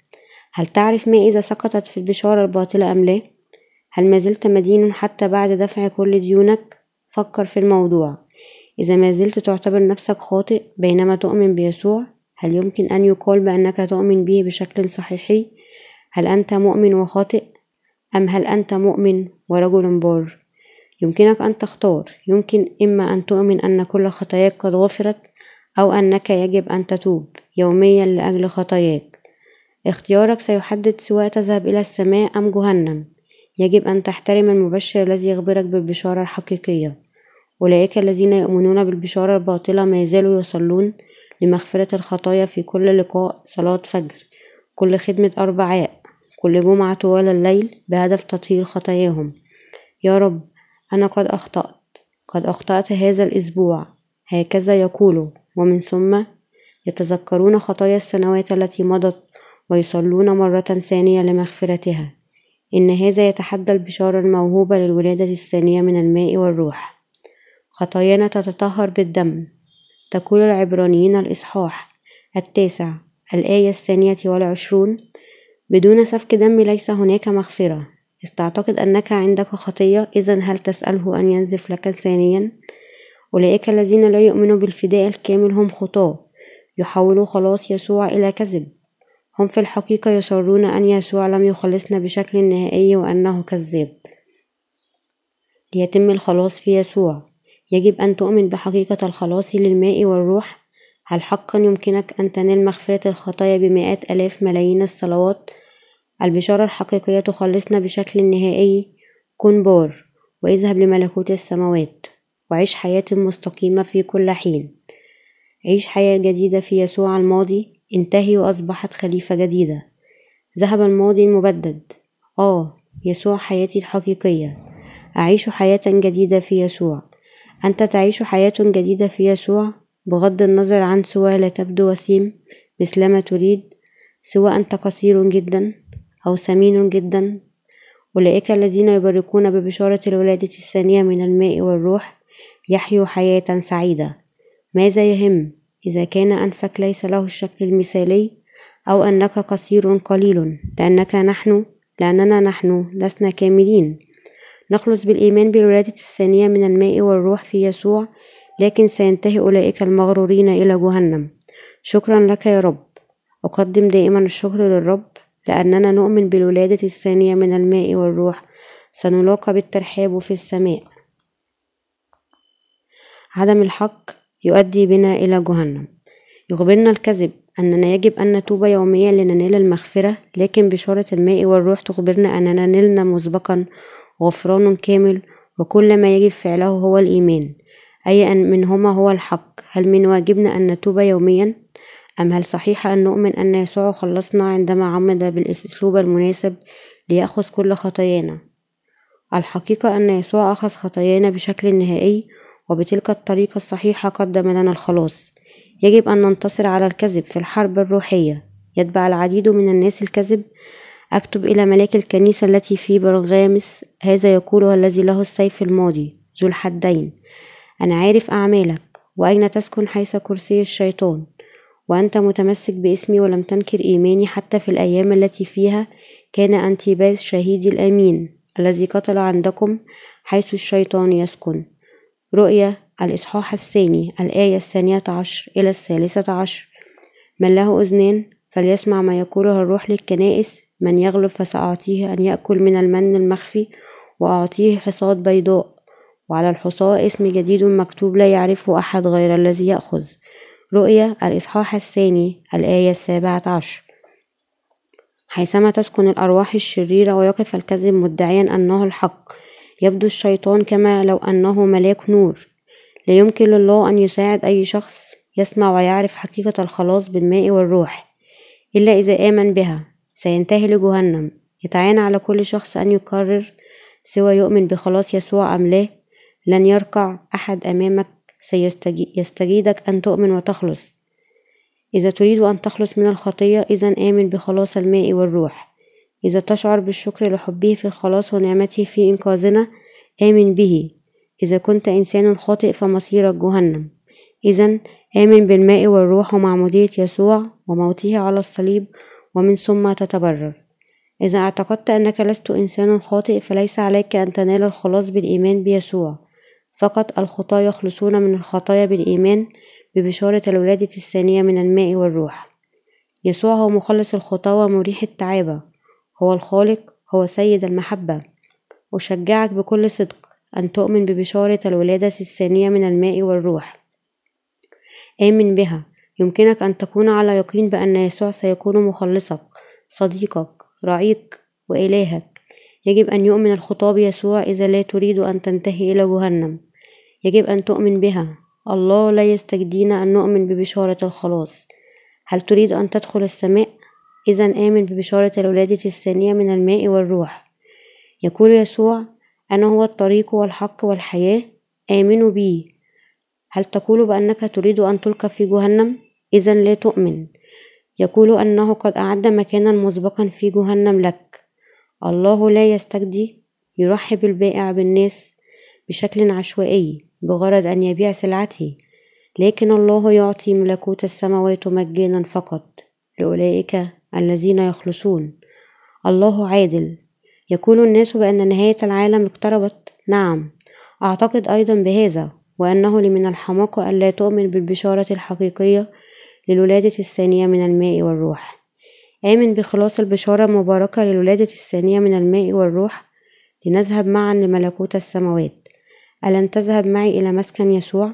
هل تعرف ما إذا سقطت في البشارة الباطلة أم لا؟ هل ما زلت مدين حتى بعد دفع كل ديونك؟ فكر في الموضوع إذا ما زلت تعتبر نفسك خاطئ بينما تؤمن بيسوع هل يمكن أن يقال بأنك تؤمن به بشكل صحيحي؟ هل أنت مؤمن وخاطئ؟ أم هل أنت مؤمن ورجل بار؟ يمكنك أن تختار يمكن إما أن تؤمن أن كل خطاياك قد غفرت أو أنك يجب أن تتوب يوميا لأجل خطاياك اختيارك سيحدد سواء تذهب إلى السماء أم جهنم يجب أن تحترم المبشر الذي يخبرك بالبشارة الحقيقية أولئك الذين يؤمنون بالبشارة الباطلة ما يزالوا يصلون لمغفرة الخطايا في كل لقاء صلاة فجر كل خدمة أربعاء كل جمعة طوال الليل بهدف تطهير خطاياهم. يا رب أنا قد أخطأت قد أخطأت هذا الأسبوع. هكذا يقولوا ومن ثم يتذكرون خطايا السنوات التي مضت ويصلون مرة ثانية لمغفرتها. إن هذا يتحدى البشارة الموهوبة للولادة الثانية من الماء والروح. خطايانا تتطهر بالدم. تقول العبرانيين الإصحاح. التاسع الآية الثانية والعشرون بدون سفك دم ليس هناك مغفرة. استعتقد أنك عندك خطية إذا هل تسأله أن ينزف لك ثانيا؟ أولئك الذين لا يؤمنوا بالفداء الكامل هم خطاة. يحولوا خلاص يسوع إلى كذب. هم في الحقيقة يصرون أن يسوع لم يخلصنا بشكل نهائي وأنه كذاب. ليتم الخلاص في يسوع. يجب أن تؤمن بحقيقة الخلاص للماء والروح. هل حقا يمكنك أن تنال مغفرة الخطايا بمئات ألاف ملايين الصلوات؟ البشارة الحقيقية تخلصنا بشكل نهائي. كن بار واذهب لملكوت السماوات وعيش حياة مستقيمة في كل حين. عيش حياة جديدة في يسوع الماضي. انتهي وأصبحت خليفة جديدة. ذهب الماضي المبدد. آه يسوع حياتي الحقيقية. أعيش حياة جديدة في يسوع. أنت تعيش حياة جديدة في يسوع بغض النظر عن سوى لا تبدو وسيم مثلما تريد سوى أنت قصير جدا أو سمين جدا. أولئك الذين يبركون ببشارة الولادة الثانية من الماء والروح يحيوا حياة سعيدة. ماذا يهم؟ إذا كان أنفك ليس له الشكل المثالي أو أنك قصير قليل لأنك نحن لأننا نحن لسنا كاملين. نخلص بالإيمان بالولادة الثانية من الماء والروح في يسوع لكن سينتهي أولئك المغرورين إلى جهنم. شكرا لك يا رب. أقدم دائما الشكر للرب لأننا نؤمن بالولادة الثانية من الماء والروح. سنلاقى بالترحاب في السماء. عدم الحق يؤدي بنا إلى جهنم. يخبرنا الكذب أننا يجب أن نتوب يوميا لننال المغفرة لكن بشارة الماء والروح تخبرنا أننا نلنا مسبقا غفران كامل وكل ما يجب فعله هو الإيمان. أي أن منهما هو الحق. هل من واجبنا أن نتوب يوميا؟ أم هل صحيح أن نؤمن أن يسوع خلصنا عندما عمد بالأسلوب المناسب ليأخذ كل خطايانا؟ الحقيقة أن يسوع أخذ خطايانا بشكل نهائي وبتلك الطريقة الصحيحة قدم لنا الخلاص. يجب أن ننتصر على الكذب في الحرب الروحية. يتبع العديد من الناس الكذب أكتب إلى ملاك الكنيسة التي في برغامس هذا يقوله الذي له السيف الماضي ذو الحدين أنا عارف أعمالك وأين تسكن حيث كرسي الشيطان؟ وأنت متمسك باسمي ولم تنكر إيماني حتى في الأيام التي فيها كان أنتيباس شهيدي الأمين الذي قتل عندكم حيث الشيطان يسكن. رؤيا الإصحاح الثاني الآية الثانية عشر إلى الثالثة عشر من له أذنان فليسمع ما يقوله الروح للكنائس من يغلب فسأعطيه أن يأكل من المن المخفي وأعطيه حصاد بيضاء. وعلى الحصاة اسم جديد مكتوب لا يعرفه أحد غير الذي يأخذ. رؤيا الإصحاح الثاني الآية السابعة عشر. حيثما تسكن الأرواح الشريرة ويقف الكذب مدعيا أنه الحق يبدو الشيطان كما لو أنه ملاك نور. لا يمكن لله أن يساعد أي شخص يسمع ويعرف حقيقة الخلاص بالماء والروح إلا إذا آمن بها. سينتهي لجهنم. يتعين على كل شخص أن يقرر سوى يؤمن بخلاص يسوع أم لا. لن يركع أحد أمامك. سيستجيدك أن تؤمن وتخلص. إذا تريد أن تخلص من الخطية إذا آمن بخلاص الماء والروح. إذا تشعر بالشكر لحبه في الخلاص ونعمته في إنقاذنا آمن به. إذا كنت إنسان خاطئ فمصيرك جهنم. إذا آمن بالماء والروح ومعمودية يسوع وموته على الصليب ومن ثم تتبرر. إذا اعتقدت أنك لست إنسان خاطئ فليس عليك أن تنال الخلاص بالإيمان بيسوع. فقط الخطاة يخلصون من الخطايا بالإيمان ببشارة الولادة الثانية من الماء والروح. يسوع هو مخلص الخطاة ومريح التعابة. هو الخالق هو سيد المحبة. أشجعك بكل صدق أن تؤمن ببشارة الولادة الثانية من الماء والروح. آمن بها. يمكنك أن تكون على يقين بأن يسوع سيكون مخلصك صديقك رعيك وإلهك. يجب أن يؤمن الخطاب يسوع إذا لا تريد أن تنتهي إلى جهنم. يجب أن تؤمن بها. الله لا يستجدينا أن نؤمن ببشارة الخلاص. هل تريد أن تدخل السماء؟ إذا آمن ببشارة الولادة الثانية من الماء والروح. يقول يسوع أنا هو الطريق والحق والحياة. آمنوا بي. هل تقول بأنك تريد أن تلقى في جهنم؟ إذا لا تؤمن. يقول أنه قد أعد مكانا مسبقا في جهنم لك. الله لا يستجدي يرحب البائع بالناس بشكل عشوائي بغرض أن يبيع سلعته. لكن الله يعطي ملكوت السماوات مجانا فقط. لأولئك الذين يخلصون. الله عادل. يقول الناس بأن نهاية العالم اقتربت. نعم. أعتقد أيضا بهذا. وأنه لمن الحماقة ألا تؤمن بالبشارة الحقيقية للولادة الثانية من الماء والروح. آمن بخلاص البشارة المباركة للولادة الثانية من الماء والروح لنذهب معا لملكوت السماوات. ألن تذهب معي إلى مسكن يسوع؟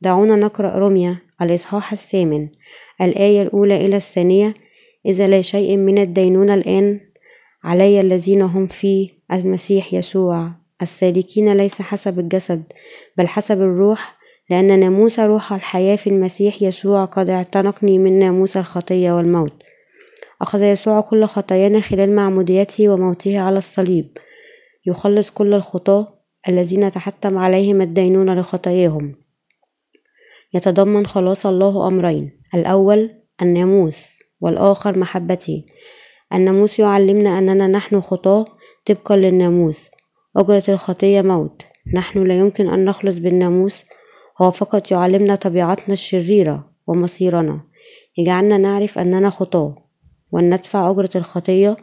دعونا نقرأ رمية الإصحاح الثامن الآية الأولى إلى الثانية إذا لا شيء من الدينونة الآن علي الذين هم في المسيح يسوع. السالكين ليس حسب الجسد بل حسب الروح لأن ناموس روح الحياة في المسيح يسوع قد اعتنقني من ناموس الخطية والموت. أخذ يسوع كل خطايانا خلال معموديته وموته على الصليب. يخلص كل الخطاة الذين تحتم عليهم الدينونة لخطاياهم. يتضمن خلاص الله أمرين الأول الناموس والآخر محبته. الناموس يعلمنا أننا نحن خطاة طبقا للناموس. أجرة الخطية موت. نحن لا يمكن أن نخلص بالناموس. هو فقط يعلمنا طبيعتنا الشريرة ومصيرنا. يجعلنا نعرف أننا خطاة. وأن ندفع أجرة الخطية.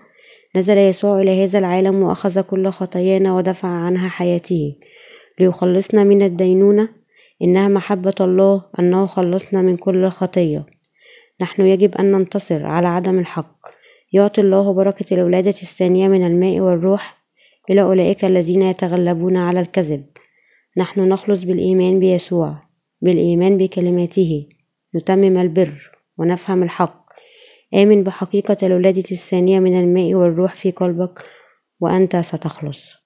نزل يسوع إلى هذا العالم وأخذ كل خطايانا ودفع عنها حياته. ليخلصنا من الدينونة. إنها محبة الله أنه خلصنا من كل خطية نحن يجب أن ننتصر على عدم الحق. يعطي الله بركة الولادة الثانية من الماء والروح. إلى أولئك الذين يتغلبون على الكذب. نحن نخلص بالإيمان بيسوع بالإيمان بكلماته. نتمم البر ونفهم الحق. آمن بحقيقة الولادة الثانية من الماء والروح في قلبك وأنت ستخلص.